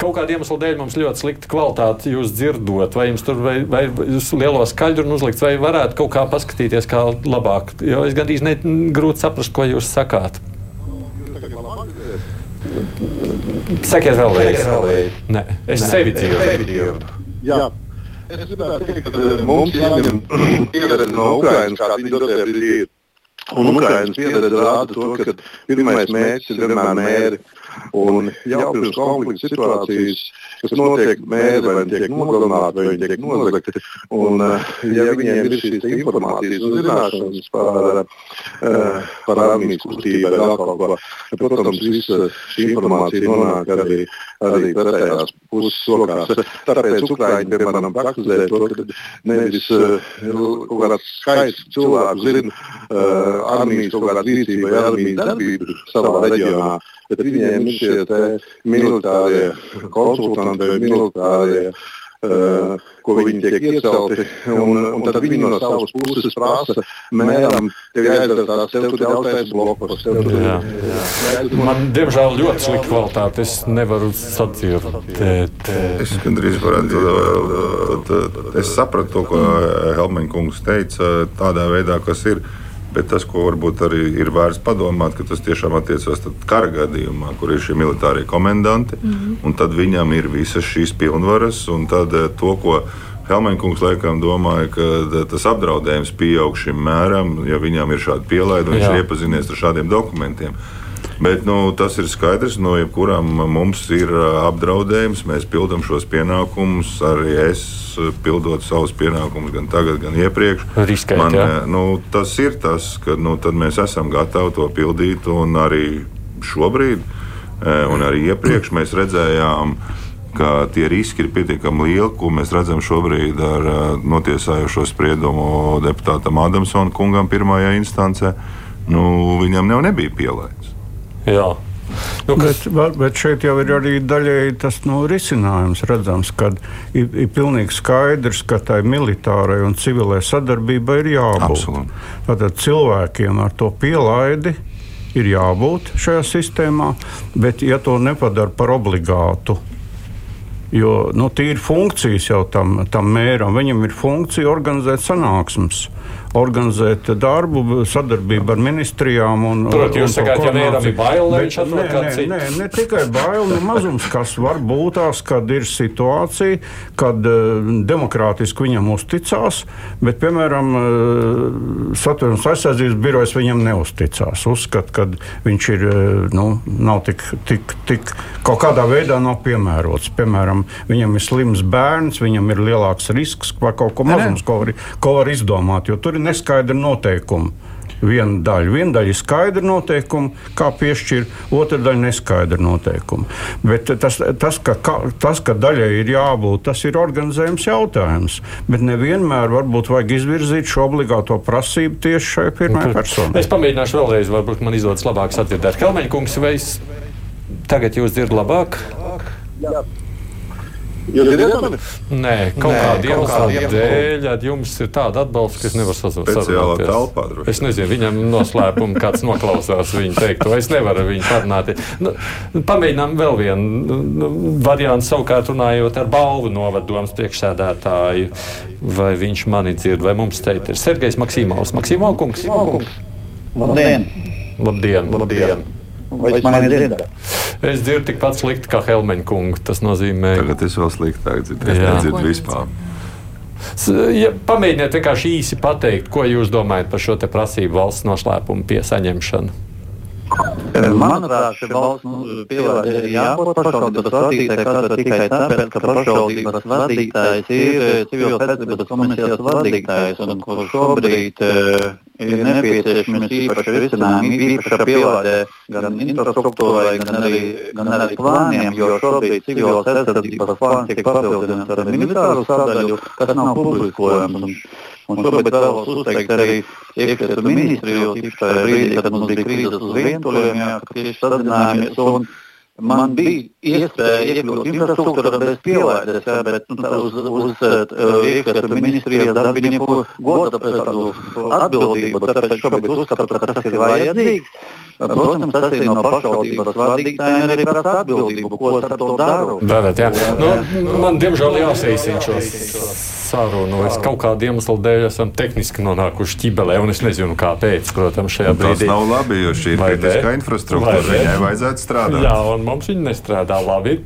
kaut kāda iemesla dēļ mums ļoti slikta kvalitāte jūs dzirdot, vai jums tur vai, vai jūs lielo skaļru uzlikt, vai varētu kaut kā paskatīties, kā labāk. Jo es gandrīz ne, grūti saprast, ko jūs sakāt. Sakiet vēlreiz. Nē, es sevi dzirdu. Jā. Es gribētu teikt, ka mums jāņem pieredze no Ukrainas, kā viņi dotie ir. Un Ukrainas pieredze rāda to, ka pirmais mērķis ir vienmēr mēri. Un jau pirms konflikta situācijas, kas notiek, mēri vai tiek nogalināti, vai viņi tiek nozagti. Un, eh, ja viņiem ir šīs informācijas un zināšanas par, eh, par armijas kustību protams, visa šī informācija nonāk arī, arī pretējās puses rokās. Tāpēc Ukraiņi, piemēram, praktizē to, ka nevis eh, kaut kāds skaists cilvēks zina armijas kaut kādu rīcību vai armijas darbību savā reģionā bet viņiem ir šie militārie konsultanti vai militārie. Uh, ko viņi tiek iecelti. Un, un tad viņi no savas puses prasa, mēram, tev jāizdara tās, tev tur jāuztais blokos. Tur, jā, jā. Man, diemžēl, ļoti slikta kvalitāte. Es nevaru sadzirdēt. Es gandrīz varētu, es sapratu to, ko Helmeņa kungs teica, tādā veidā, kas ir. Bet tas, ko varbūt arī ir vērts padomāt, ka tas tiešām attiecas kara gadījumā, kur ir šie militārie komendanti, mm -hmm. un tad viņam ir visas šīs pilnvaras, un tad eh, to, ko Helmēnkungs laikam domāja, ka eh, tas apdraudējums pieaug šim mēram, ja viņam ir šādi pielaidi un viņš ir iepazinies ar šādiem dokumentiem. Bet nu, tas ir skaidrs, no jebkurām mums ir apdraudējums. Mēs pildām šos pienākumus. Arī es pildot savus pienākumus gan tagad, gan iepriekš. Riskēt, Man, nu, tas ir tas, ka nu, mēs esam gatavi to pildīt. Un arī šobrīd, un arī iepriekš mēs redzējām ka tie riski ir pietiekami lieli, ko mēs redzam šobrīd ar notiesājošo spriedumu deputātam Adamsonam kungam pirmajā instancē. Nu, viņam jau nebija pielaists. Jā. Nu, kas... bet, bet šeit jau ir arī daļēji tas nu, risinājums redzams, ka ir, ir pilnīgi skaidrs, ka tai militārai un civilai sadarbībai ir jābūt. Tātad cilvēkiem ar to pielaidi ir jābūt šajā sistēmā, bet ja to nepadara par obligātu. Jo nu, tīri funkcijas jau tam, tam mēram, viņam ir funkcija organizēt sanāksmes organizēt darbu, sadarbību ar ministrijām. Un, Protams, jūs sakāt, ja vienam ir bail, lai viņš atrod kādu citu. Nē, ne tikai bail, nu mazums, kas var būt tās, kad ir situācija, kad uh, demokrātiski viņam uzticās, bet, piemēram, uh, satversmes aizsardzības birojas viņam neusticās. Uzskat, ka viņš ir, uh, nu, nav tik, tik, tik kaut kādā veidā nav piemērots. Piemēram, viņam ir slims bērns, viņam ir lielāks risks par kaut ko mazums, ko var, ko var izdomāt, jo tur ir neskaidri noteikumi. Viena daļa, viena daļa ir skaidra noteikuma, kā piešķirt, otra daļa neskaidra noteikuma. Bet tas, tas, ka, ka, tas, ka daļai ir jābūt, tas ir organizējums jautājums. Bet nevienmēr varbūt vajag izvirzīt šo obligāto prasību tieši šai pirmajai personai. Es pamēģināšu vēlreiz, varbūt man izdodas labāk sadzirdēt. Kalmeņa kungs, vai es tagad jūs dzirdu labāk? Jā. Jūs dzirdat mani? Nē, kaut kāda iemesla dēļ jums ir tāda atbalsta, ka es nevaru sazināties. Es nezinu, viņam noslēpumu kāds noklausās viņu teikto. Es nevaru viņu parunāt. Nu, pamēģinām vēl vienu nu, variantu, savukārt runājot ar balvu novadomas priekšsēdētāju. Vai viņš mani dzird, vai mums teikt ir Sergejs Maksimovs. Maksimovs kungs. Labdien! Labdien! Labdien. Vai es mani dzirdu? Es dzirdu tikpat slikti kā Helmeņa kungs. Tas nozīmē, ka tagad es vēl sliktāk dzirdu. Es nedzirdu vispār. Ja, pamēģiniet vienkārši īsi pateikt, ko jūs domājat par šo prasību valsts noslēpumu piesaņemšanu. Manuprāt, šī valsts pielāde ir jābūt pašvaldības vadītājai, kāda tikai tāpēc, ka pašvaldības vadītājs ir civilas aizsardzības komisijas vadītājs, un kurš šobrīd uh, ir nepieciešams īpaši risinājumi, īpaša pielāde gan infrastruktūrai, gan arī, gan arī plāniem, jo šobrīd civilas aizsardzības plāns tiek papildināts ar militāru sadaļu, kas nav publiskojams. Un šobrīd vēlos uzteikt arī iekšlietu ministriju, tieši tajā brīdī, kad mums bija krīzes uz vientuļiem, jā, ka tieši sazinājāmies. Un man bija iespēja iekļūt infrastruktūrā bez pielaides, jā, bet nu, uz, uz uh, iekšlietu ministrijas darbinieku goda tādu atbildību, tāpēc šobrīd uzskatu, ka tas ir vajadzīgs. Protams, tas ir no pašvaldības vadītājiem arī prasa atbildību, ko ar to daru. Darat, jā. Nu, man, diemžēl, jāsaīsina šos sarunu. Es kaut kādu iemeslu dēļ esam tehniski nonākuši ķibelē, un es nezinu, kāpēc. Protams, šajā brīdī tas nav labi, jo šī ir kritiskā infrastruktūra. Viņai vajadzētu strādāt. Jā, un mums viņa nestrādā labi.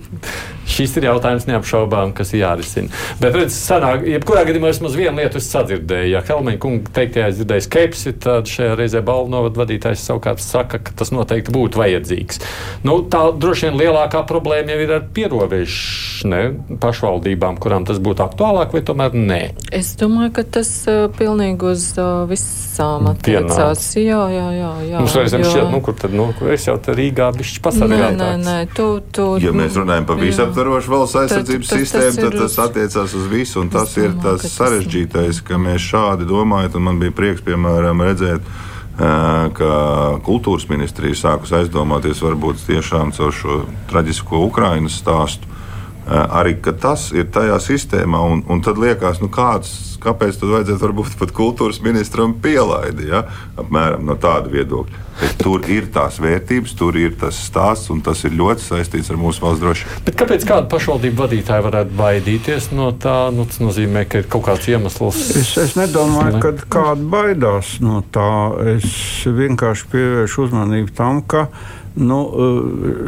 Šis ir jautājums neapšaubām, kas jārisina. Bet, redziet, sanāk, jebkurā gadījumā vismaz vienu lietu es sadzirdēju. Ja Helmēņa kunga teiktajā es dzirdēju skepsi, tad šajā reizē balvu novadu vadītājs savukārt saka, ka tas noteikti būtu vajadzīgs. Nu, tā droši vien lielākā problēma jau ir ar pierobežu pašvaldībām, kurām tas būtu aktuālāk, vai tomēr nē? Es domāju, ka tas uh, pilnīgi uz uh, visām attiecās. Jā, jā, jā. jā Mums reizēm šķiet, nu, kur tad, nu, kur es jau te Rīgā bišķi pasargātāks. Nē, nē, nē, tu, tu. Ja mēs runājam par visaptvarošu valsts aizsardzības tad, sistēmu, tad tas attiecās uz visu, un tas ir tas sarežģītais, ka mēs šādi domājam, un man bija prieks, piemēram, redzēt, ka kultūras ministrija sākus aizdomāties varbūt tiešām caur šo traģisko Ukrainas stāstu arī tas ir tajā sistēmā. Un, un tad liekas, nu kāds, kāpēc tad vajadzētu varbūt pat kultūras ministram pielaidi, ja? apmēram no tāda viedokļa. Bet tur ir tās vērtības, tur ir tas stāsts, un tas ir ļoti saistīts ar mūsu valsts drošību. Bet kāpēc kāda pašvaldība vadītāja varētu baidīties no tā? Nu, tas nozīmē, ka ir kaut kāds iemesls. Es, es nedomāju, ne? ka kāda baidās no tā. Es vienkārši pievēršu uzmanību tam, ka nu,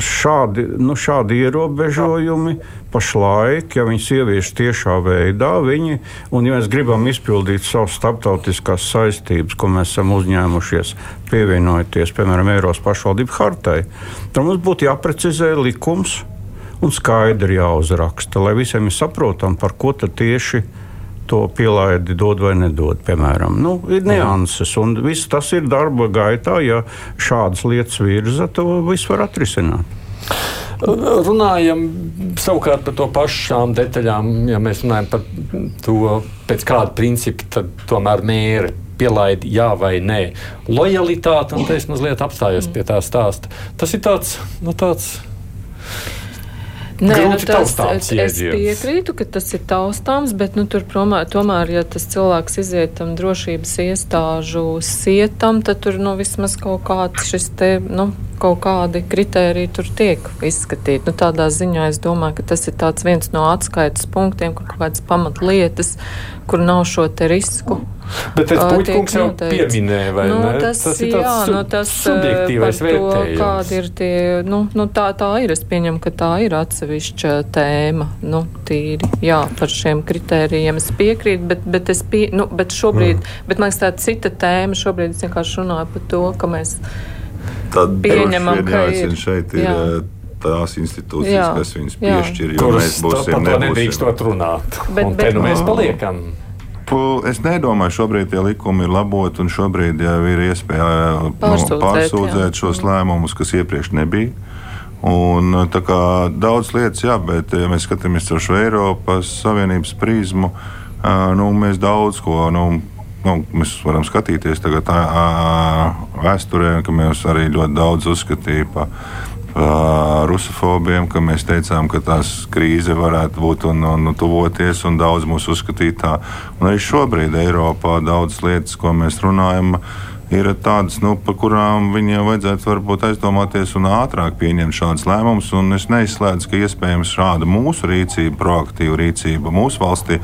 šādi, nu, šādi ierobežojumi pašlaik, ja viņas ievieš tiešā veidā, viņi, un ja mēs gribam izpildīt savas starptautiskās saistības, ko mēs esam uzņēmušies, pievienojoties, piemēram, Eiropas pašvaldību hartai, tad mums būtu jāprecizē likums un skaidri jāuzraksta, lai visiem ir saprotam, par ko tad tieši to pielaidi dod vai nedod. Piemēram. Nu, ir nianses, un viss tas ir darba gaitā. Ja šādas lietas virza, to viss var atrisināt. Runājam savukārt par to pašām detaļām, ja mēs runājam par to, pēc kāda principa tad tomēr mēra pielaidi jā vai nē. Lojalitāte, un es mazliet apstājos pie tā stāsta. Tas ir tāds, nu, tāds Nē, nu, tas, es piekrītu, ka tas ir taustāms, bet nu, tur promā, tomēr, ja tas cilvēks iziet tam drošības iestāžu sietam, tad tur nu, vismaz kaut kāds šis te, nu, kaut kādi kriteriji tur tiek izskatīti. Nu, tādā ziņā es domāju, ka tas ir viens no atskaites punktiem, kur kaut kādas pamatlietas, kur nav šo risku. Bet tas puisis jau pieminēja, vai nu, ne? Tas, tas ir jā, nu, tas subjektīvais vērtējums. Kādi ir tie, nu, nu tā, tā ir, es pieņemu, ka tā ir atsevišķa tēma, nu, tīri, jā, par šiem kritērijiem es piekrītu, bet, bet es pie, nu, bet šobrīd, mm. bet man liekas tā cita tēma, šobrīd es vienkārši runāju par to, ka mēs Tad pieņemam, ka ir. Šeit ir jā tās institūcijas, jā, kas viņus piešķir, jo Kuras mēs būsim. Nedrīkstot runāt. Bet, bet, nu mēs paliekam. Es nedomāju, šobrīd tie likumi ir laboti, un šobrīd jau ir iespēja nu, pārsūdzēt, pārsūdzēt jā. šos lēmumus, kas iepriekš nebija. Un, kā, daudz lietas, jā, bet, ja mēs skatāmies uz Eiropas Savienības prizmu, nu, mēs daudz ko. Nu, nu, mēs varam skatīties tagad vēsturē, ka mēs arī ļoti daudz uzskatījām par rusofobiem, ka mēs teicām, ka tās krīze varētu būt un, un, un tuvoties, un daudz mūs uzskatīt tā. Un arī šobrīd Eiropā daudzas lietas, ko mēs runājam, ir tādas, nu, par kurām viņiem vajadzētu varbūt aizdomāties un ātrāk pieņemt šādus lēmumus. Es neizslēdzu, ka iespējams šāda mūsu rīcība, proaktīva rīcība mūsu valstī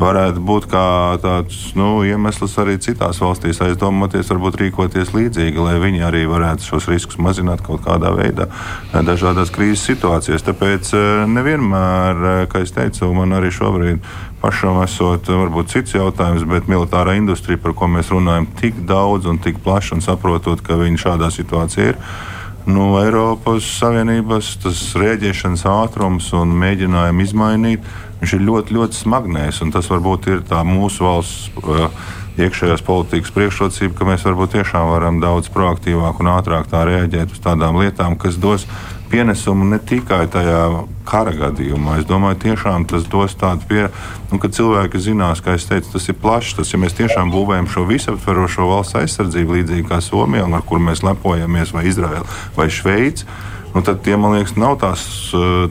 varētu būt tāds nu, iemesls arī citās valstīs aizdomāties, varbūt rīkoties līdzīgi, lai viņi arī varētu šos riskus mazināt kaut kādā veidā dažādās krīzes situācijās. Tāpēc eh, nevienmēr, eh, kā es teicu, man arī šobrīd pašam esot varbūt cits jautājums, bet militārā industrija, par ko mēs runājam, tik daudz un tik plaši un saprotot, ka viņi šādā situācijā ir nu, Eiropas Savienības rēģēšanas ātrums un mēģinājumi izmainīt viņš ir ļoti, ļoti smagnējs. Tas varbūt ir mūsu valsts uh, iekšējās politikas priekšrocība, ka mēs varbūt tiešām varam daudz proaktīvāk un ātrāk reaģēt uz tādām lietām, kas dos pienesumu ne tikai tajā kara gadījumā. Es domāju, tiešām tas dos tādu pie, nu, ka cilvēki zinās, ka teicu, tas ir plašs. Tas, ja mēs tiešām būvējam šo visaptverošo valsts aizsardzību, līdzīgi kā Somija, ar kur mēs lepojamies, vai Izraela vai Šveice nu, tad tie, man liekas, nav tās,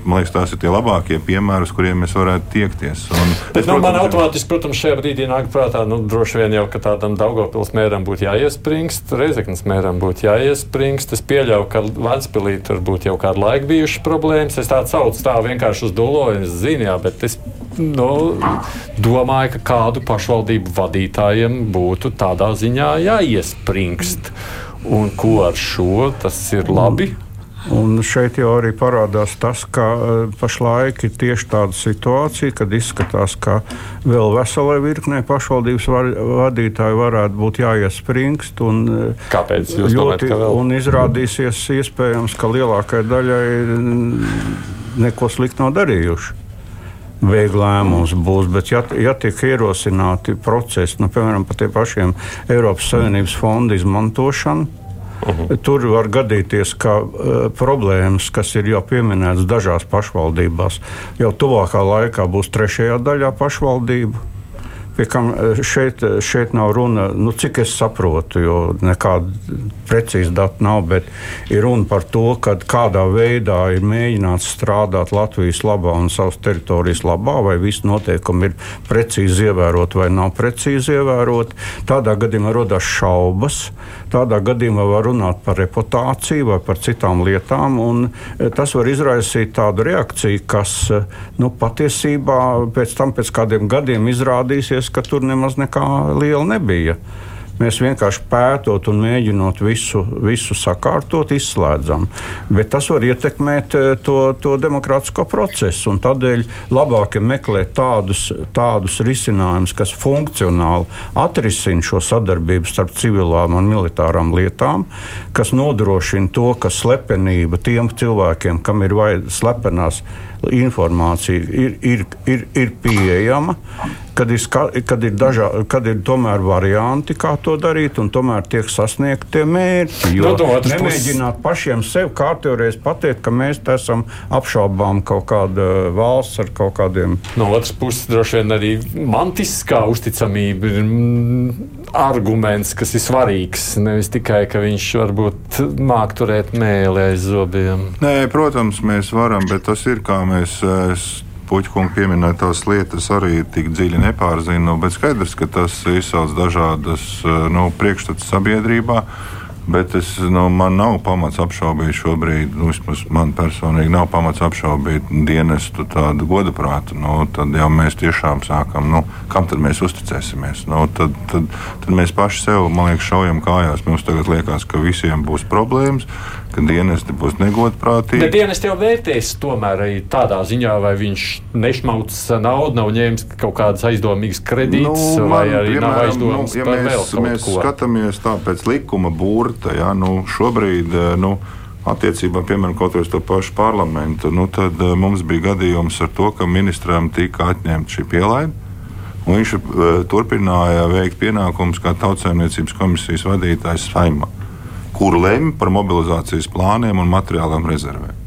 man liekas, tās ir tie labākie piemēri, uz kuriem mēs varētu tiekties. Un, Bet, es, nu, protams, man automātiski, protams, šajā brīdī nāk prātā, nu, droši vien jau, ka tādam Daugopils mēram būtu jāiespringst, Reizeknas mēram būtu jāiespringst. Es pieļauju, ka Vācijā tur būtu jau kādu laiku bijušas problēmas. Es tādu saucu tā vienkārši uz doloju, es zinu, jā, bet es nu, domāju, ka kādu pašvaldību vadītājiem būtu tādā ziņā jāiespringst. Un ko ar šo tas ir labi? Un šeit jau arī parādās tas, ka uh, pašlaik ir tieši tāda situācija, kad izskatās, ka vēl veselai virknei pašvaldības var, vadītāji varētu būt jāiespringst. Un, uh, Kāpēc? Ļoti, domājat, un izrādīsies iespējams, ka lielākajai daļai neko sliktu nav darījuši viegli lēmums būs. Bet, ja, ja tiek ierosināti procesi, nu, piemēram, par tiem pašiem Eiropas Savienības fondu izmantošanu, -huh. Tur var gadīties, ka uh, problēmas, kas ir jau pieminētas dažās pašvaldībās, jau tuvākā laikā būs trešajā daļā pašvaldību. Pie kam eh, šeit, šeit nav runa, nu, cik es saprotu, jo nekāda precīza data nav, bet ir runa par to, kādā veidā ir mēģināts strādāt Latvijas labā un savas teritorijas labā, vai visi noteikumi ir precīzi ievēroti vai nav precīzi ievēroti. Tādā gadījumā rodas šaubas, tādā gadījumā var runāt par reputāciju vai par citām lietām, un eh, tas var izraisīt tādu reakciju, kas nu, patiesībā pēc tam, pēc kādiem gadiem izrādīsies, izrādījās, ka tur nemaz nekā liela nebija. Mēs vienkārši pētot un mēģinot visu, visu sakārtot, izslēdzam. Bet tas var ietekmēt eh, to, to demokrātisko procesu. Tādēļ labāk ir meklēt tādus, tādus risinājumus, kas funkcionāli atrisina šo sadarbību starp civilām un militārām lietām, kas nodrošina to, ka slepenība tiem cilvēkiem, kam ir vajadzīga slepenās informācija, ir, ir, ir, ir pieejama kad ir, kad ir, dažā, kad ir tomēr varianti, kā to darīt, un tomēr tiek sasniegti tie mērķi. Jo no, nemēģināt pašiem sev kārtībā pateikt, ka mēs esam apšaubām kaut kāda valsts ar kaut kādiem. No otras puses, droši vien arī mantiskā uzticamība ir mm, arguments, kas ir svarīgs. Nevis tikai, ka viņš varbūt māk turēt mēlē aiz zobiem. Nē, protams, mēs varam, bet tas ir kā mēs Puķkungs pieminētās lietas arī tik dziļi nepārzina, bet skaidrs, ka tas izsauc dažādas nu, priekšstats sabiedrībā. Bet es, nu, man nav pamats apšaubīt šobrīd, nu, vismaz man personīgi nav pamats apšaubīt dienestu tādu godaprātu. Nu, tad jau mēs tiešām sākam, nu, kam tad mēs uzticēsimies? Nu, tad, tad, tad mēs paši sev, man liekas, šaujam kājās. Mums tagad liekas, ka visiem būs problēmas ka dienesti būs negodprātīgi. Bet dienesti jau vērtēs tomēr arī tādā ziņā, vai viņš nešmauc naudu, nav ņēmis kaut kādas aizdomīgas kredītas, nu, vai arī piemēram, nav aizdomas nu, ja mēs, mēs skatāmies tā pēc likuma burta, ja, nu, šobrīd, eh, nu, Attiecībā, piemēram, kaut uz to pašu parlamentu, nu, tad uh, mums bija gadījums ar to, ka ministram tika atņemta šī pielaide. Viņš uh, turpināja veikt pienākumus kā tautsēmniecības komisijas vadītājs Saimā kur lemj par mobilizācijas plāniem un materiālām rezervēm.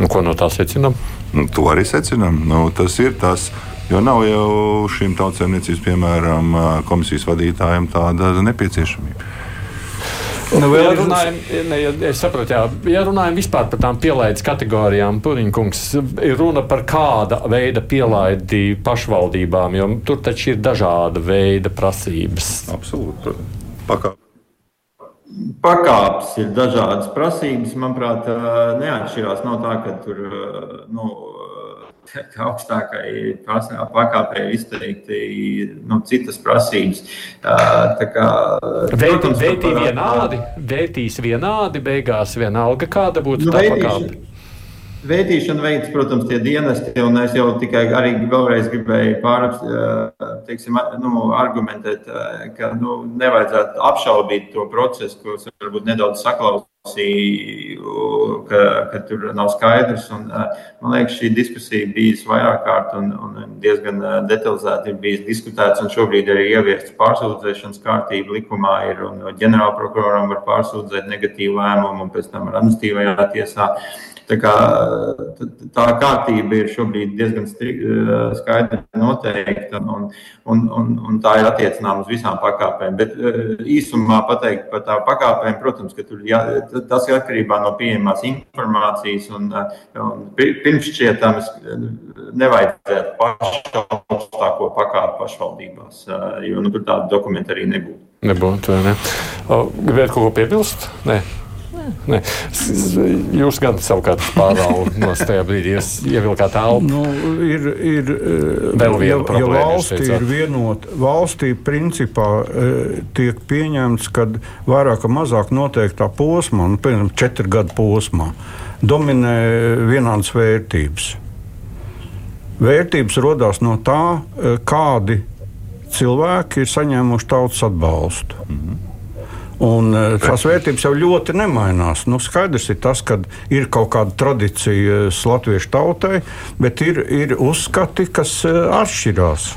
Nu, ko no tā secinām? Nu, to arī secinām. Nu, tas ir tas. Jo nav jau šīm tautsēmniecības, piemēram, komisijas vadītājiem tāda nepieciešamība. Nu, ja runājam, ne, ja, es saprotu, jā, ja runājam vispār par tām pielaides kategorijām, Puriņkungs, ir runa par kāda veida pielaidi pašvaldībām, jo tur taču ir dažāda veida prasības. Absolūti. Pakāp pakāpes ir dažādas prasības. Manuprāt, neatšķirās no tā, ka tur nu, augstākai pakāpei ir izteikti nu, citas prasības. Kā, protams, Vērtī vienādi, vērtīs vienādi, beigās vienalga, kāda būtu nu, tā pakāpe. Vētīšana veids, protams, tie dienesti, un es jau tikai arī vēlreiz gribēju pāraps, teiksim, nu, argumentēt, ka nu, nevajadzētu apšaubīt to procesu, ko es varbūt nedaudz saklausīju, ka, ka tur nav skaidrs. Un, man liekas, šī diskusija bijusi vairāk kārt un, un diezgan detalizēti ir bijis diskutēts, un šobrīd arī ieviests pārsūdzēšanas kārtība likumā ir, un ģenerālprokuroram var pārsūdzēt negatīvu lēmumu, un pēc tam ar administīvajā tiesā. Tā, kā, tā kārtība ir šobrīd diezgan skaidri noteikta, un, un, un, un tā ir attiecināma uz visām pakāpēm. Bet īsumā pateikt par tām pakāpēm, protams, ka jā, tas ir atkarībā no pieejamās informācijas, un, un pirms šķietamas nevajadzētu pašu augstāko pakāpi pašvaldībās, jo nu, tur tādu dokumentu arī nebūtu. Nebūtu, vai ne? Gribētu kaut ko piebilst? Nē. Ne. Jūs gan savukārt pārvaldat no tajā brīdī, ievilkāt telpu. Nu, ir, ir, Vēl viena ja, problēma. Ja valstī ir vienota, valstī principā tiek pieņemts, ka vairāk vai mazāk noteiktā posmā, nu, piemēram, četru gadu posmā, dominē vienādas vērtības. Vērtības radās no tā, kādi cilvēki ir saņēmuši tautas atbalstu. Mm -hmm. Un, tās vērtības jau ļoti nemainās. Nu, skaidrs ir tas, ka ir kaut kāda tradīcija latviešu tautai, bet ir, ir uzskati, kas e, atšķirās.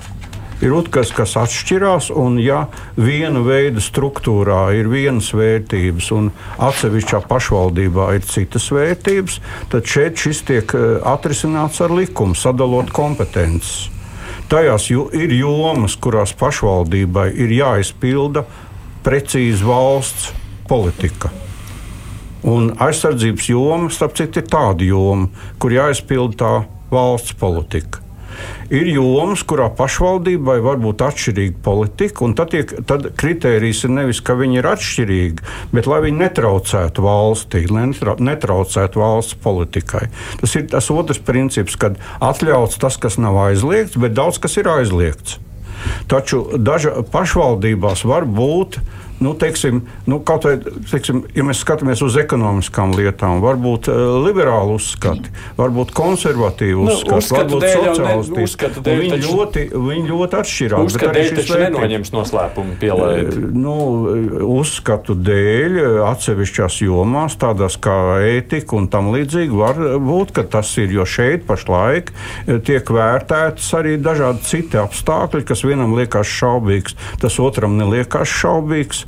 Ir uzskats, kas atšķirās, un ja viena veida struktūrā ir vienas vērtības, un atsevišķā pašvaldībā ir citas vērtības, tad šeit šis tiek atrisināts ar likumu, sadalot kompetences tajās ir jomas, kurās pašvaldībai ir jāizpilda precīzi valsts politika. Un aizsardzības joma, starp citu, ir tāda joma, kur jāizpilda tā valsts politika. Ir jomas, kurā pašvaldībai var būt atšķirīga politika, un tad, tiek, tad kritērijs ir nevis, ka viņi ir atšķirīgi, bet lai viņi netraucētu valstī, lai netraucētu valsts politikai. Tas ir tas otrs princips, kad atļauts tas, kas nav aizliegts, bet daudz kas ir aizliegts. Taču daža pašvaldībās var būt nu, teiksim, nu, kaut vai, teiksim, ja mēs skatāmies uz ekonomiskām lietām, varbūt uh, liberāli uzskati, varbūt konservatīvi nu, uzskati, varbūt sociālisti. Viņi, taču, ļoti, viņi ļoti atšķirās. Uzskatu dēļ taču nenoņems noslēpumu. Eh, nu, uzskatu dēļ atsevišķās jomās, tādās kā ētika un tam līdzīgi, var būt, ka tas ir, jo šeit pašlaik eh, tiek vērtētas arī dažādi citi apstākļi, kas vienam liekas šaubīgs, tas otram neliekas šaubīgs.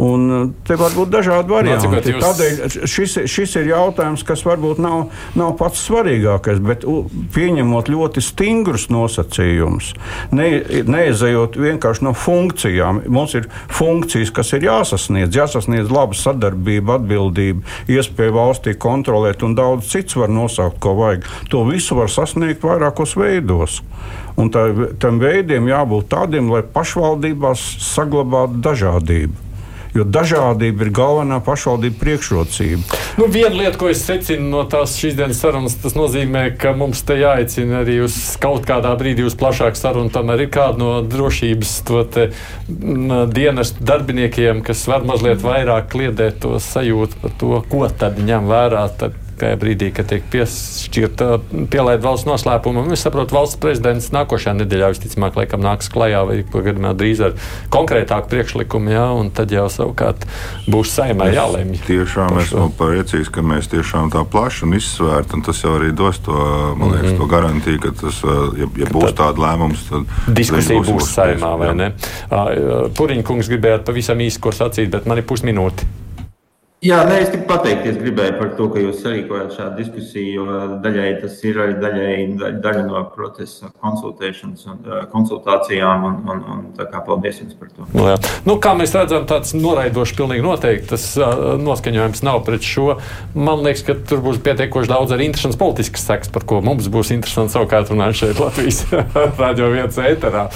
Un uh, te var būt dažādi varianti. Nā, jūs... Tādēļ šis, šis ir jautājums, kas varbūt nav, nav pats svarīgākais, bet pieņemot ļoti stingrus nosacījumus, ne, neizejot vienkārši no funkcijām. Mums ir funkcijas, kas ir jāsasniedz, jāsasniedz laba sadarbība, atbildība, iespēja valstī kontrolēt, un daudz cits var nosaukt, ko vajag. To visu var sasniegt vairākos veidos. Un tā, tam veidiem jābūt tādiem, lai pašvaldībās saglabātu dažādību. Jo dažādība ir galvenā pašvaldība priekšrocība. Nu, viena lieta, ko es secinu no tās šīs dienas sarunas, tas nozīmē, ka mums te jāicina arī uz kaut kādā brīdī uz plašāku sarunu. Tomēr ir kāda no drošības te, m, dienestu darbiniekiem, kas var mazliet vairāk kliedēt to sajūtu par to, ko tad ņem vērā. Tad tajā brīdī, kad tiek piešķirta pielaida valsts noslēpuma. Es saprotu, valsts prezidents nākošajā nedēļā visticamāk laikam nāks klajā vai gadījumā drīz ar konkrētāku priekšlikumu, jā, un tad jau savukārt būs saimē jālemj. Tiešām esmu priecīgs, ka mēs tiešām tā plaši un izsvērti, un tas jau arī dos to, man liekas, mm -hmm. to garantiju, ka tas, ja, ja būs tad tāda lēmums, tad diskusija būs, būs saimā, vai jā. ne? Puriņkungs gribējāt pavisam īsi ko sacīt, bet man ir pusminūte. Jā, nē, es tikai pateikties gribēju par to, ka jūs sarīkojat šādu diskusiju, jo daļai tas ir arī daļai, daļa no procesa konsultēšanas un konsultācijām. Un, un, un, tā kā paldies jums par to. Nu, jā. nu, kā mēs redzam, tāds noraidošs pilnīgi noteikti tas uh, noskaņojums nav pret šo. Man liekas, ka tur būs pietiekoši daudz arī interesants politisks seks, par ko mums būs interesanti savukārt runāt šeit Latvijas radio vietas ēterā.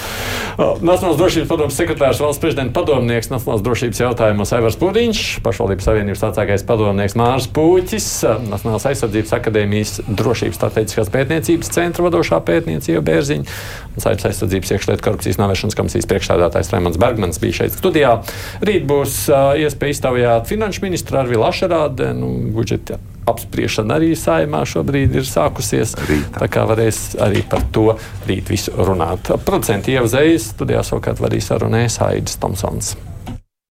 Nacionālās drošības padomus sekretārs valsts prezidenta padomnieks Nacionālās drošības jautājumos Aivars Pūdiņš, pašvaldības savienības Savienības vecākais padomnieks Mārs Pūķis, Nacionālās aizsardzības akadēmijas drošības strateģiskās pētniecības centra vadošā pētniecība Bērziņa un Saimnes aizsardzības iekšlietu korupcijas novēršanas komisijas priekšstādātājs Raimons Bergmans bija šeit studijā. Rīt būs iespēja iztaujāt finanšu ministru Arvilu Ašerādu. Nu, budžeta apspriešana arī saimā šobrīd ir sākusies. Rīta. Tā kā varēs arī par to rīt visu runāt. Jau uzreiz studijā savukārt vadīs sarunēs Aidis Tomsons.